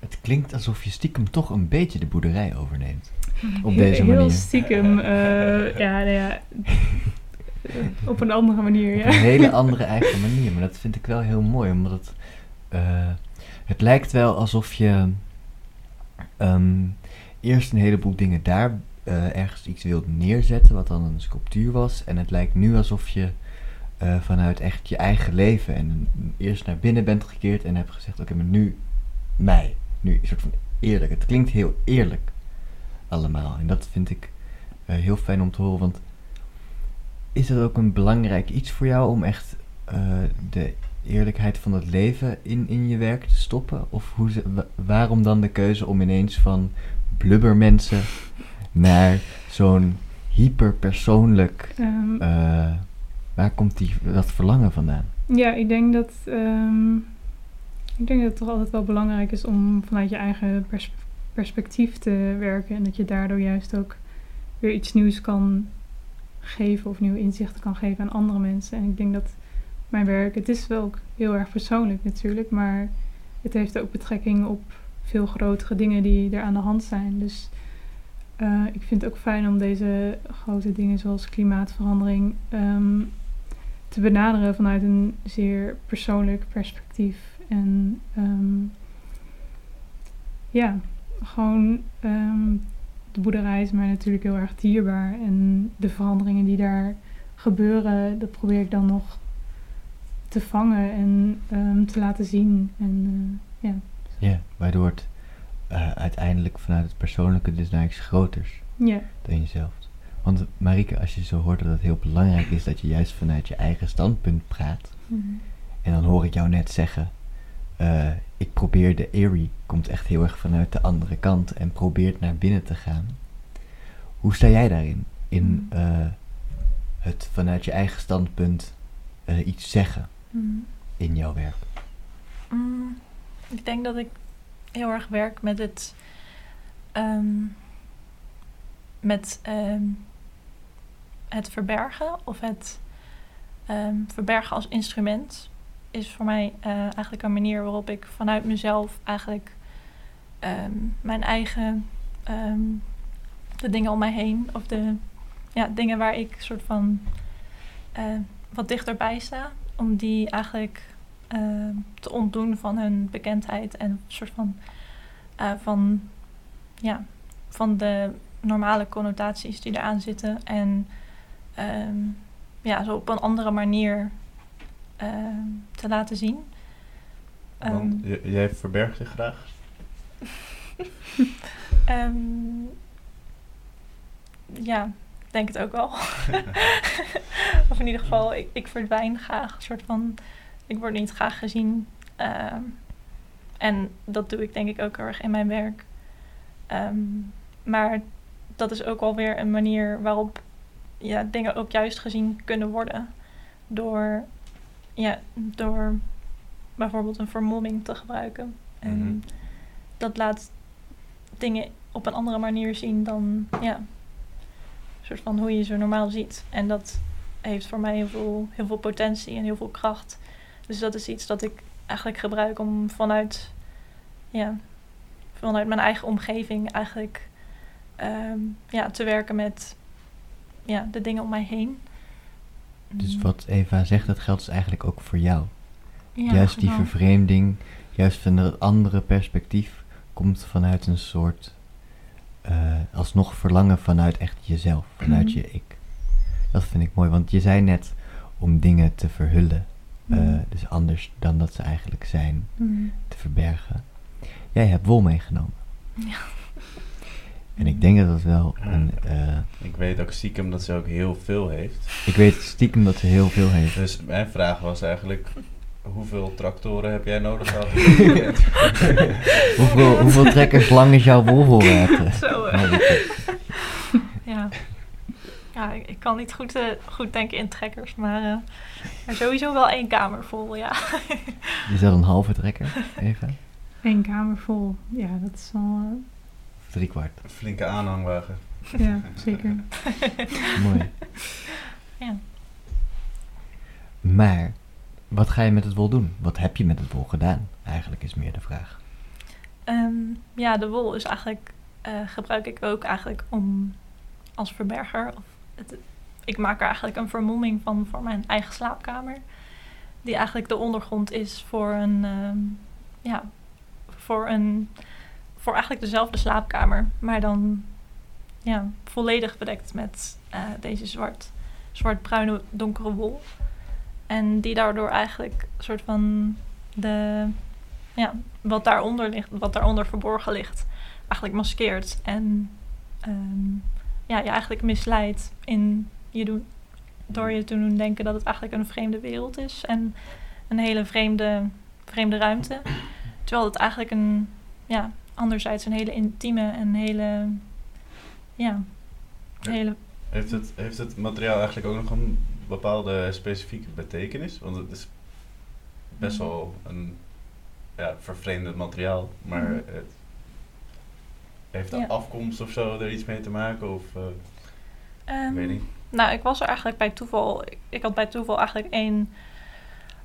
Het klinkt alsof je stiekem toch een beetje de boerderij overneemt. Op Heel- deze Heel manier. stiekem, eh, ja, nou ja, op een andere manier, Op ja. een hele andere eigen manier. Maar dat vind ik wel heel mooi, omdat het, eh, het lijkt wel alsof je ehm, eerst een heleboel dingen daar eh, ergens iets wilt neerzetten, wat dan een sculptuur was. En het lijkt nu alsof je vanuit echt je eigen leven en eerst naar binnen bent gekeerd en hebt gezegd, oké, maar nu mij. Nu een soort van eerlijk. Het klinkt heel eerlijk allemaal. En dat vind ik eh, heel fijn om te horen, want is dat ook een belangrijk iets voor jou om echt eh, de eerlijkheid van het leven in, in je werk te stoppen? Of hoe ze, wa- waarom dan de keuze om ineens van blubbermensen naar zo'n hyperpersoonlijk... Ehm, eh, waar komt die, dat verlangen vandaan? Ja, ik denk dat ehm, ik denk dat het toch altijd wel belangrijk is om vanuit je eigen pers- perspectief te werken en dat je daardoor juist ook weer iets nieuws kan geven of nieuwe inzichten kan geven aan andere mensen. En ik denk dat mijn werk, het is wel ook heel erg persoonlijk natuurlijk, maar het heeft ook betrekking op veel grotere dingen die er aan de hand zijn. Dus eh, ik vind het ook fijn om deze grote dingen zoals klimaatverandering ehm, te benaderen vanuit een zeer persoonlijk perspectief. En ehm, ja, gewoon ehm, de boerderij is mij natuurlijk heel erg dierbaar. En de veranderingen die daar gebeuren, dat probeer ik dan nog te vangen en ehm, te laten zien. En eh, ja. Ja, waardoor het eh, uiteindelijk vanuit het persoonlijke dus naar iets groters ja. dan jezelf. Want Marike, als je zo hoort dat het heel belangrijk is dat je juist vanuit je eigen standpunt praat. En dan hoor ik jou net zeggen, eh, ik probeer de Erie, komt echt heel erg vanuit de andere kant en probeert naar binnen te gaan. Hoe sta jij daarin? In eh, het vanuit je eigen standpunt eh, iets zeggen in jouw werk? Mm, ik denk dat ik heel erg werk met het. ehm, met ehm, het verbergen of het ehm, verbergen als instrument is voor mij eh, eigenlijk een manier waarop ik vanuit mezelf eigenlijk ehm, mijn eigen ehm, de dingen om mij heen of de ja, dingen waar ik soort van eh, wat dichterbij sta om die eigenlijk eh, te ontdoen van hun bekendheid en soort van, eh, van, ja, van de normale connotaties die eraan zitten. En ehm, ja, zo op een andere manier ehm, te laten zien. Want Ehm, jij verbergt je graag. ehm, ja, denk het ook wel. of in ieder geval, ik, ik verdwijn graag. Een soort van, ik word niet graag gezien. En dat doe ik denk ik ook heel erg in mijn werk. Maar dat is ook alweer een manier waarop ja, dingen ook juist gezien kunnen worden. Door, ja, door bijvoorbeeld een vermomming te gebruiken. En Mhm. dat laat dingen op een andere manier zien dan ja, een soort van hoe je ze normaal ziet. En dat heeft voor mij heel veel, heel veel potentie en heel veel kracht. Dus dat is iets dat ik eigenlijk gebruik om vanuit, ja, vanuit mijn eigen omgeving eigenlijk ehm, ja, te werken met ja, de dingen om mij heen. Dus wat Eva zegt, dat geldt dus eigenlijk ook voor jou. Ja, juist die vervreemding, juist van het andere perspectief, komt vanuit een soort, eh, alsnog verlangen vanuit echt jezelf, vanuit Mhm. je ik. Dat vind ik mooi, want je zei net om dingen te verhullen. eh, Mhm. dus anders dan dat ze eigenlijk zijn, Mm. te verbergen. Jij hebt wol meegenomen. Ja. En ik denk dat dat wel een... eh, Ik weet ook stiekem dat ze ook heel veel heeft. ik weet stiekem dat ze heel veel heeft. Dus mijn vraag was eigenlijk, hoeveel tractoren heb jij nodig gehad? Hoeveel, hoeveel trekkers lang is jouw wolvoorraad? Zo, Oh, eh. is- ja. Ja, ik, kan niet goed, eh, goed denken in trekkers, maar, eh, maar sowieso wel één kamer vol, ja. Is dat een halve trekker? Even? Eén kamer vol. Ja, dat is wel... Of drie kwart? Een flinke aanhangwagen. ja, zeker. Mooi. Ja. Maar, wat ga je met het wol doen? Wat heb je met het wol gedaan? Eigenlijk is meer de vraag. Ehm, ja, de wol is eigenlijk, eh, gebruik ik ook eigenlijk om als verberger. Of het, ik maak er eigenlijk een vermomming van voor mijn eigen slaapkamer. Die eigenlijk de ondergrond is voor een, ehm, ja, voor een, voor eigenlijk dezelfde slaapkamer. Maar dan, ja, volledig bedekt met eh, deze zwart, zwart-bruine donkere wol. En die daardoor eigenlijk een soort van de, ja, wat daaronder ligt, wat daaronder verborgen ligt, eigenlijk maskeert. En ehm, ja, je eigenlijk misleidt in je doen, door je te doen denken dat het eigenlijk een vreemde wereld is en een hele vreemde, vreemde ruimte. Terwijl het eigenlijk een, ja, anderzijds een hele intieme en hele, ja, hele, Heeft het, heeft het materiaal eigenlijk ook nog een bepaalde specifieke betekenis? Want het is best wel een ja, vervreemdend materiaal, maar Mhm. het, heeft de Ja. afkomst of zo er iets mee te maken? Of, ehm, ik weet niet. Nou, ik was er eigenlijk bij toeval. Ik, ik had bij toeval eigenlijk één,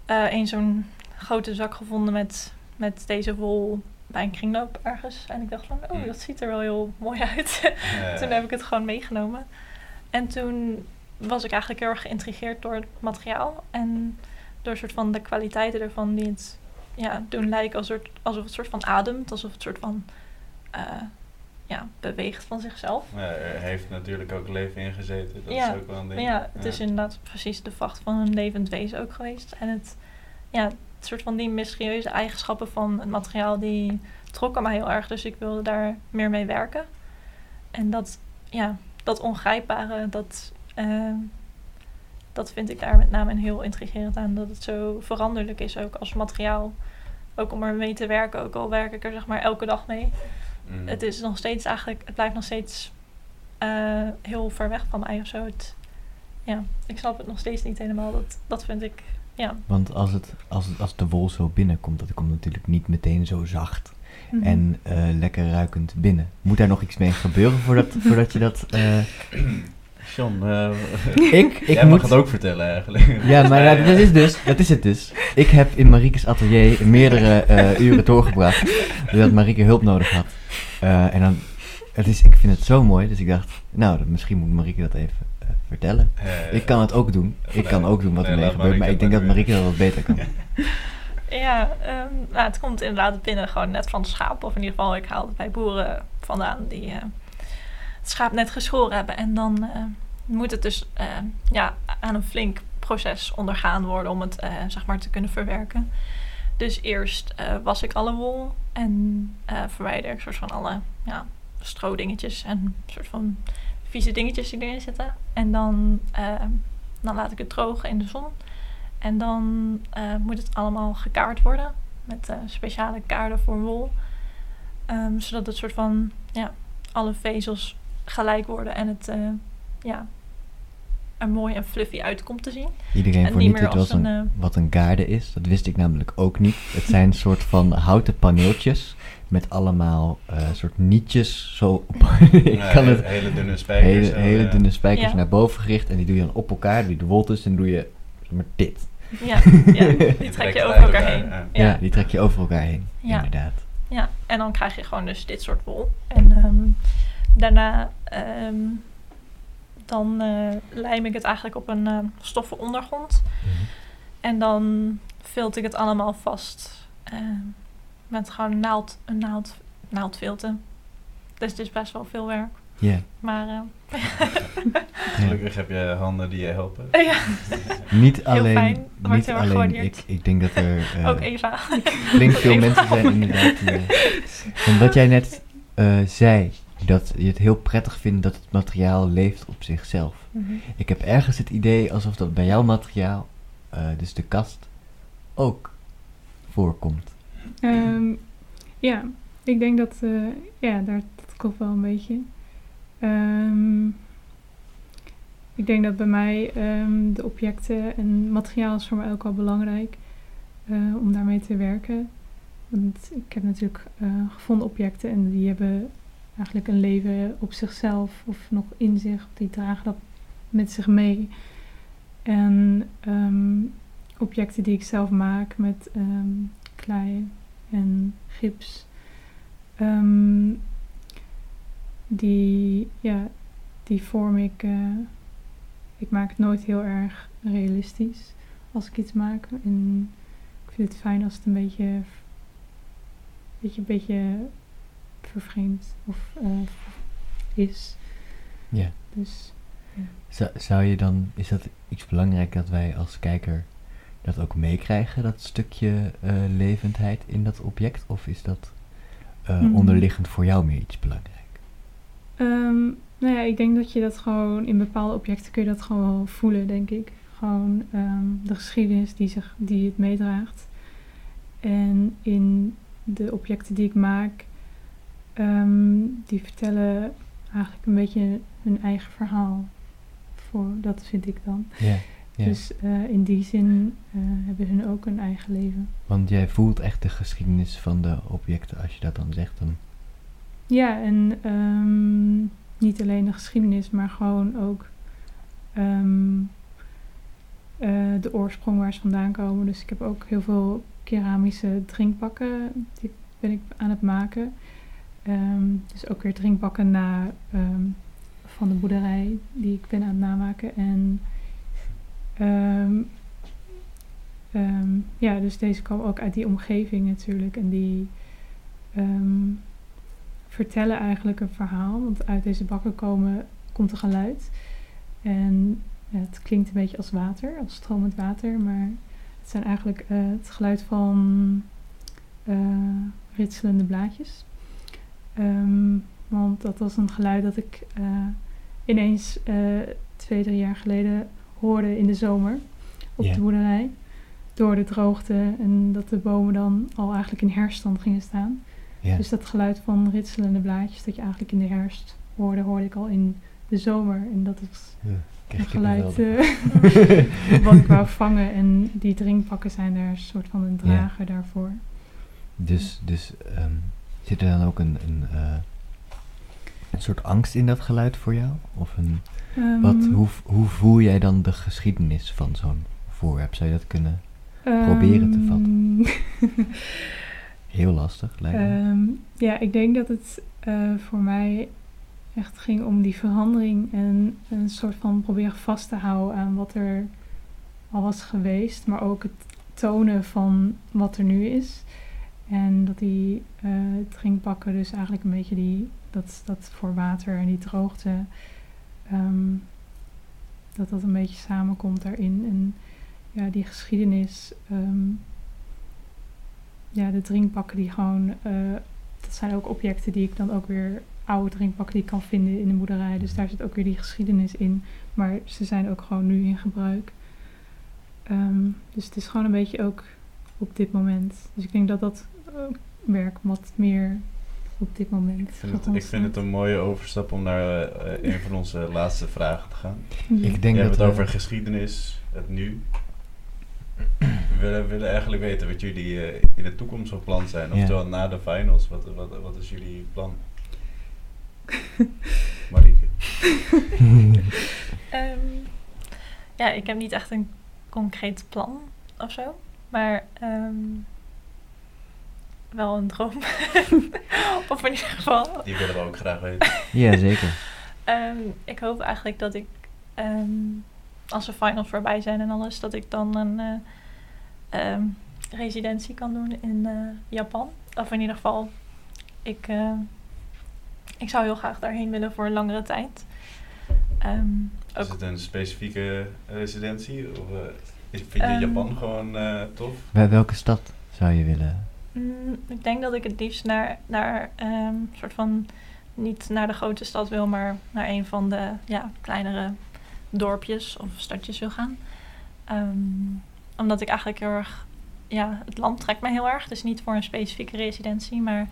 eh, één zo'n grote zak gevonden met, met deze wol bij een kringloop ergens. En ik dacht van, oh, Hmm. dat ziet er wel heel mooi uit. Toen heb ik het gewoon meegenomen. En toen was ik eigenlijk heel erg geïntrigeerd door het materiaal. En door soort van de kwaliteiten ervan die het ja, doen lijken alsof, het- alsof het soort van ademt. Alsof het soort van eh, ja, beweegt van zichzelf. ja, er heeft natuurlijk ook leven in gezeten. Dat Ja, is ook wel een ding. Ja, het is inderdaad precies de vacht van een levend wezen ook geweest. En het, ja, soort van die mysterieuze eigenschappen van het materiaal, die trokken mij heel erg. Dus ik wilde daar meer mee werken. En dat, ja, dat ongrijpbare, dat, eh, dat vind ik daar met name heel intrigerend aan. Dat het zo veranderlijk is ook als materiaal. Ook om er mee te werken, ook al werk ik er zeg maar elke dag mee. Mm. Het is nog steeds eigenlijk, het blijft nog steeds eh, heel ver weg van mij of zo. Het, ja, ik snap het nog steeds niet helemaal. Dat, dat vind ik, ja. Want als, het, als, het, als de wol zo binnenkomt, dat komt natuurlijk niet meteen zo zacht Mhm. en eh, lekker ruikend binnen. Moet daar nog iets mee gebeuren voordat, voordat je dat... eh, John, eh, ik ik jij moet... mag het ook vertellen eigenlijk. Ja, maar ja, dat, is dus, dat is het dus. Ik heb in Mariekes atelier meerdere eh, uren doorgebracht. Doordat Marieke hulp nodig had. Eh, en dan, het is, ik vind het zo mooi, dus ik dacht, nou, dat, misschien moet Marieke dat even eh, vertellen. Eh, Ik kan het ook doen. Ik kan ook doen wat er mee gebeurt, maar ik denk dat Marieke dat wat beter kan. Ja, ehm, nou, het komt inderdaad binnen gewoon net van het schaap. Of in ieder geval, ik haal het bij boeren vandaan die eh, het schaap net geschoren hebben. En dan eh, moet het dus ja, aan een flink proces ondergaan worden om het eh, zeg maar te kunnen verwerken. Dus eerst eh, was ik alle wol en eh verwijder ik soort van alle ja, stroodingetjes en een soort van vieze dingetjes die erin zitten. En dan, eh, dan laat ik het drogen in de zon. En dan eh, moet het allemaal gekaard worden met eh, speciale kaarden voor wol. Ehm, zodat het soort van, ja, alle vezels gelijk worden en het, ja, er mooi en fluffy uit komt te zien. Iedereen En voor niet wat een, een, wat een gaarde is. Dat wist ik namelijk ook niet. Het zijn een soort van houten paneeltjes met allemaal eh soort nietjes zo op. ik eh, kan het Hele dunne spijkers. hele, zo, hele ja. dunne spijkers Ja. naar boven gericht en die doe je dan op elkaar, doe je de wol tussen en doe je zeg maar dit. Ja, ja die trek je over elkaar elkaar, heen. ja. Die trek je over elkaar heen. Ja. Inderdaad. ja, en dan krijg je gewoon dus dit soort wol. En ehm, daarna ehm, dan eh, lijm ik het eigenlijk op een eh, stoffen ondergrond. En dan vilt ik het allemaal vast eh, met gewoon naald, een naald, naaldfilten. Dus het is best wel veel werk. Ja. Maar eh, Gelukkig heb je handen die je helpen. ja, Niet fijn. alleen, Wordt niet alleen ik. Ik denk dat er eh, ook Eva. flink veel mensen zijn inderdaad. Die, eh, omdat jij net eh, zei dat je het heel prettig vindt dat het materiaal leeft op zichzelf. Mhm. Ik heb ergens het idee alsof dat bij jouw materiaal, eh, dus de kast, ook voorkomt. Ehm, ja, ik denk dat, eh, ja, daar, dat klopt wel een beetje. Ehm, ik denk dat bij mij ehm, de objecten en materiaal is voor mij ook wel belangrijk eh, om daarmee te werken. Want ik heb natuurlijk eh, gevonden objecten en die hebben eigenlijk een leven op zichzelf of nog in zich. Die dragen dat met zich mee. En objecten die ik zelf maak met ehm, klei en gips. ehm, die, ja, die vorm ik. eh, ik maak het nooit heel erg realistisch als ik iets maak. En ik vind het fijn als het een beetje, beetje, beetje vervreemd of eh, is. Ja. Dus Zou, zou je dan, is dat iets belangrijk dat wij als kijker dat ook meekrijgen, dat stukje eh, levendheid in dat object? Of is dat eh, Mhm. onderliggend voor jou meer iets belangrijk? Ehm, nou ja, ik denk dat je dat gewoon in bepaalde objecten kun je dat gewoon wel voelen, denk ik. Gewoon ehm, de geschiedenis die, zich, die het meedraagt. En in de objecten die ik maak, ehm, die vertellen eigenlijk een beetje hun eigen verhaal. Voor, dat vind ik dan. Ja, ja. Dus eh, in die zin eh, hebben hun ook een eigen leven. Want jij voelt echt de geschiedenis van de objecten als je dat dan zegt. Dan, Ja, en ehm, niet alleen de geschiedenis, maar gewoon ook ehm, eh, de oorsprong waar ze vandaan komen. Dus ik heb ook heel veel keramische drinkbakken, die ben ik aan het maken. Ehm, dus ook weer drinkbakken na, van de boerderij die ik ben aan het namaken. En ehm, ehm, ja, dus deze komen ook uit die omgeving natuurlijk. En die ehm, vertellen eigenlijk een verhaal. Want uit deze bakken komen, komt een geluid. En het klinkt een beetje als water, als stromend water. Maar het zijn eigenlijk eh, het geluid van eh, ritselende blaadjes. Want dat was een geluid dat ik eh, ineens twee, drie jaar geleden hoorde in de zomer op de boerderij. Door de droogte en dat de bomen dan al eigenlijk in herfststand gingen staan. ja. Dus dat geluid van ritselende blaadjes dat je eigenlijk in de herfst hoorde, hoorde ik al in de zomer. En dat is Ja, een geluid eh, wat ik wou vangen. En die drinkpakken zijn daar een soort van een drager daarvoor. Dus, dus ehm, zit er dan ook een, een, eh, een soort angst in dat geluid voor jou? Of een, wat, Ehm, hoe, hoe voel jij dan de geschiedenis van zo'n voorwerp? Zou je dat kunnen proberen te vatten? ehm, heel lastig lijkt me? Ehm, ja, ik denk dat het eh, voor mij echt ging om die verandering en een soort van proberen vast te houden aan wat er al was geweest, maar ook het tonen van wat er nu is. En dat die eh drinkbakken dus eigenlijk een beetje die, dat, dat voor water en die droogte, ehm, dat dat een beetje samenkomt daarin. En ja, die geschiedenis, ehm, ja, de drinkbakken die gewoon, eh, dat zijn ook objecten die ik dan ook weer, oude drinkbakken die ik kan vinden in de boerderij. Dus daar zit ook weer die geschiedenis in. Maar ze zijn ook gewoon nu in gebruik. Ehm, dus het is gewoon een beetje ook op dit moment. Dus ik denk dat dat werk wat meer op dit moment Ik vind, het, gegrond ik vind het staat. een mooie overstap om naar eh, een van onze laatste vragen te gaan. Ja. Ik We denk hebben dat het we- over geschiedenis, het nu. We willen, willen eigenlijk weten wat jullie eh, in de toekomst van plan zijn. Ja. Oftewel na de finals, wat, wat, wat is jullie plan? Marieke. Ehm, ja, ik heb niet echt een concreet plan of zo. Maar ehm, wel een droom. of in ieder geval. Die willen we ook graag weten. ja, zeker. Ehm, ik hoop eigenlijk dat ik, ehm, als de finals voorbij zijn en alles, dat ik dan een eh, ehm, residentie kan doen in eh, Japan. Of in ieder geval, ik, eh, ik zou heel graag daarheen willen voor een langere tijd. Ehm, Is het een specifieke residentie? Of eh, is- vind je. Japan gewoon eh, tof? Bij welke stad zou je willen? Mm, ik denk dat ik het liefst naar, naar ehm, soort van niet naar de grote stad wil, maar naar een van de ja, kleinere dorpjes of stadjes wil gaan. Ehm, omdat ik eigenlijk heel erg, ja, het land trekt mij heel erg. Dus niet voor een specifieke residentie, maar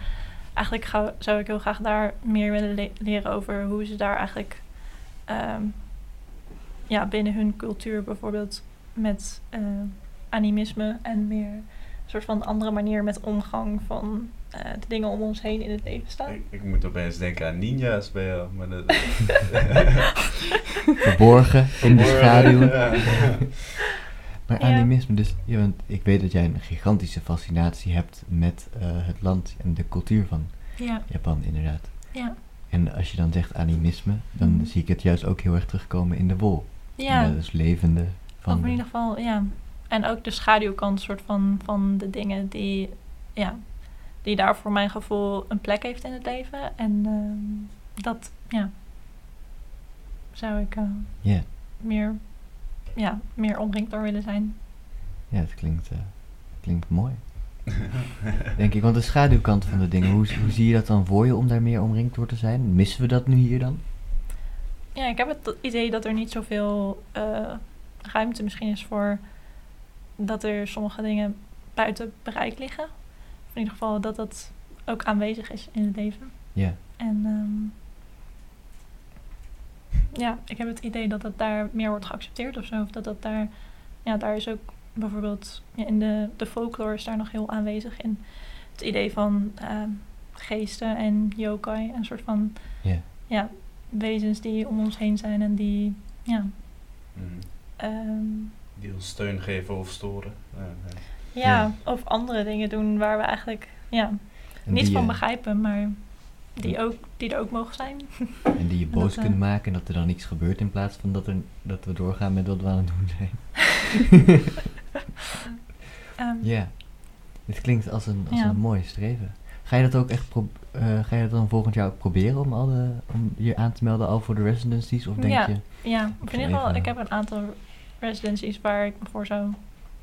eigenlijk zou ik heel graag daar meer willen le- leren over hoe ze daar eigenlijk ehm, ja, binnen hun cultuur bijvoorbeeld met eh, animisme en meer soort van andere manier met omgang van eh, de dingen om ons heen in het leven staan. Ik, ik moet opeens denken aan ninja's bij jou. Maar dat, Verborgen in de schaduwen. Ja. Maar animisme, dus ja, want ik weet dat jij een gigantische fascinatie hebt met eh, het land en de cultuur van Ja, Japan, inderdaad. ja, En als je dan zegt animisme, dan Mhm. zie ik het juist ook heel erg terugkomen in de wol. ja. En dat is levende van. Of in de- ieder geval, ja. En ook de schaduwkant soort van, van de dingen die, ja, die daar voor mijn gevoel een plek heeft in het leven. En ehm, dat, ja, zou ik eh, meer, ja, meer omringd door willen zijn. ja, het klinkt, eh, klinkt mooi. Denk ik, want de schaduwkant van de dingen, hoe, hoe zie je dat dan voor je om daar meer omringd door te zijn? Missen we dat nu hier dan? Ja, ik heb het idee dat er niet zoveel eh, ruimte misschien is voor dat er sommige dingen buiten bereik liggen. Of in ieder geval dat dat ook aanwezig is in het leven. Ja, En ehm, ja, ik heb het idee dat dat daar meer wordt geaccepteerd of zo. Of dat dat daar, ja, daar is ook bijvoorbeeld ja, in de, de folklore is daar nog heel aanwezig in. Het idee van ehm, geesten en yokai, een soort van ja. ja, wezens die om ons heen zijn en die, ja, Mhm. ehm, Die ons steun geven of storen. Ja, ja. ja, of andere dingen doen waar we eigenlijk ja, niets die, van eh, begrijpen, maar die, ook, die er ook mogen zijn. En die je boos Dat, eh, kunt maken en dat er dan niets gebeurt in plaats van dat, er, dat we doorgaan met wat we aan het doen zijn. Ehm, Ja, het klinkt als een, als Ja. een mooi streven. Ga je dat ook echt pro- eh, ga je dat dan volgend jaar ook proberen om, al de, om je aan te melden al voor de residencies? Of denk Ja. je, Ja, in ieder geval, ik heb een aantal residencies waar ik me voor zou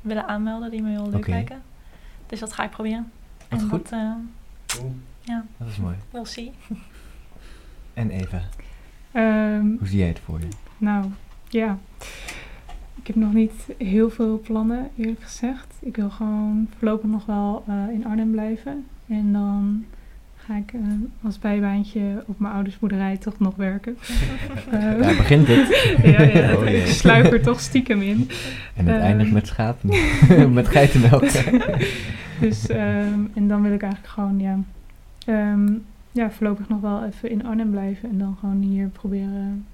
willen aanmelden, die me heel leuk Oké. lijken. Dus dat ga ik proberen. Wat en goed. dat, eh, Cool. ja, dat is mooi. we'll see. En Eva, Ehm, hoe zie jij het voor je? nou, ja. Ik heb nog niet heel veel plannen, eerlijk gezegd. Ik wil gewoon voorlopig nog wel eh, in Arnhem blijven. En dan ga ik eh, als bijbaantje op mijn ouders boerderij toch nog werken. Eh, Daar begint het. ja, ja, Oh, jee. ik sluip er toch stiekem in. En het Eh. eindigt met schapen. met geitenmelk. Dus, ehm, en dan wil ik eigenlijk gewoon, ja, ehm, ja, voorlopig nog wel even in Arnhem blijven. En dan gewoon hier proberen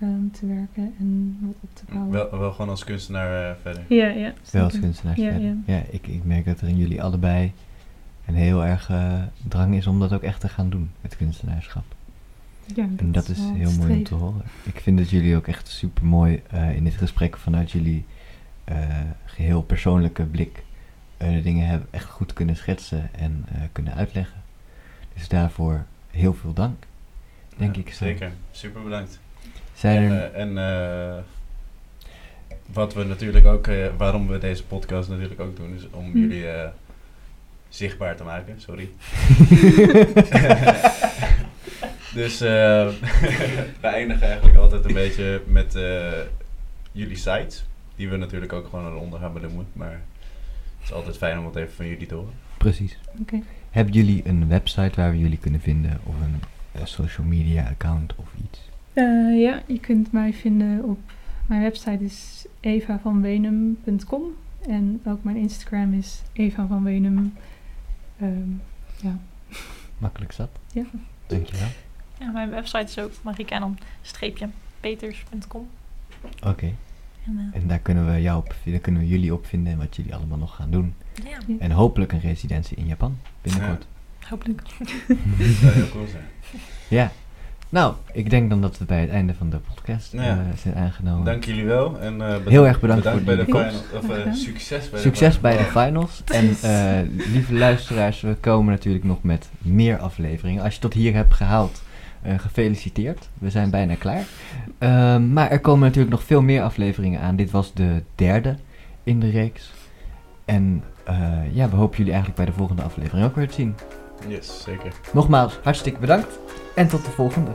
ehm, te werken en wat op te bouwen. Wel, wel gewoon als kunstenaar eh, verder. Ja, ja. Wel als zeker. kunstenaars Ja, verder. ja. Ja, ik, ik merk dat er in jullie allebei een heel erg eh, drang is om dat ook echt te gaan doen, het kunstenaarschap. Ja, En dat is wel heel mooi om te horen. Ik vind dat jullie ook echt super mooi in dit gesprek vanuit jullie eh, geheel persoonlijke blik eh, de dingen hebben echt goed kunnen schetsen en eh, kunnen uitleggen. Dus daarvoor heel veel dank. Denk Ja, ik zo. Zeker, super bedankt. Zijn En, er, eh, en eh, wat we natuurlijk ook, eh, waarom we deze podcast natuurlijk ook doen, is om Hm. jullie eh, zichtbaar te maken. Sorry. dus eh, we eindigen eigenlijk altijd een beetje met eh, jullie sites, die we natuurlijk ook gewoon eronder gaan benoemen. Maar het is altijd fijn om het even van jullie te horen. Precies. Oké. Hebben jullie een website waar we jullie kunnen vinden of een eh, social media account of iets? Eh, ja, je kunt mij vinden op mijn website is evavanwenum.com en ook mijn Instagram is Eva van Wenum. Ehm, ja. Makkelijk zat. Ja. Dankjewel. Ja, mijn website is ook mariekanon-peters.com. Oké. En, eh, En daar kunnen we jou op, daar kunnen we jullie op vinden en wat jullie allemaal nog gaan doen. ja, En hopelijk een residentie in Japan binnenkort. hopelijk. Dat zou heel cool zijn. Ja. Nou, ik denk dan dat we bij het einde van de podcast eh, zijn aangenomen. Dank jullie wel. En, eh, Heel erg bedankt, voor de, bij de finals. Of, eh, succes bij succes de bij de finals. En lieve luisteraars, we komen natuurlijk nog met meer afleveringen. Als je tot hier hebt gehaald, gefeliciteerd. We zijn bijna klaar. Ehm, maar er komen natuurlijk nog veel meer afleveringen aan. Dit was de derde in de reeks. En ja, we hopen jullie eigenlijk bij de volgende aflevering ook weer te zien. Yes, zeker. Nogmaals, hartstikke bedankt en tot de volgende.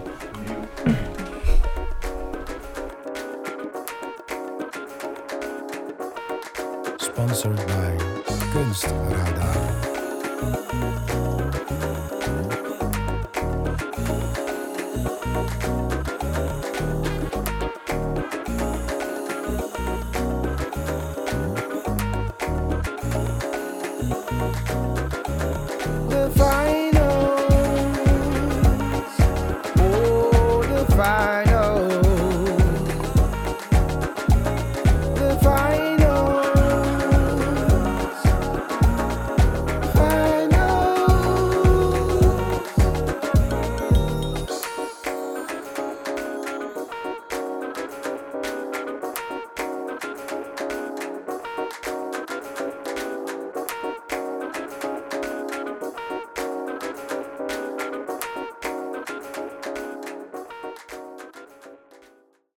Sponsored by Kunstradar.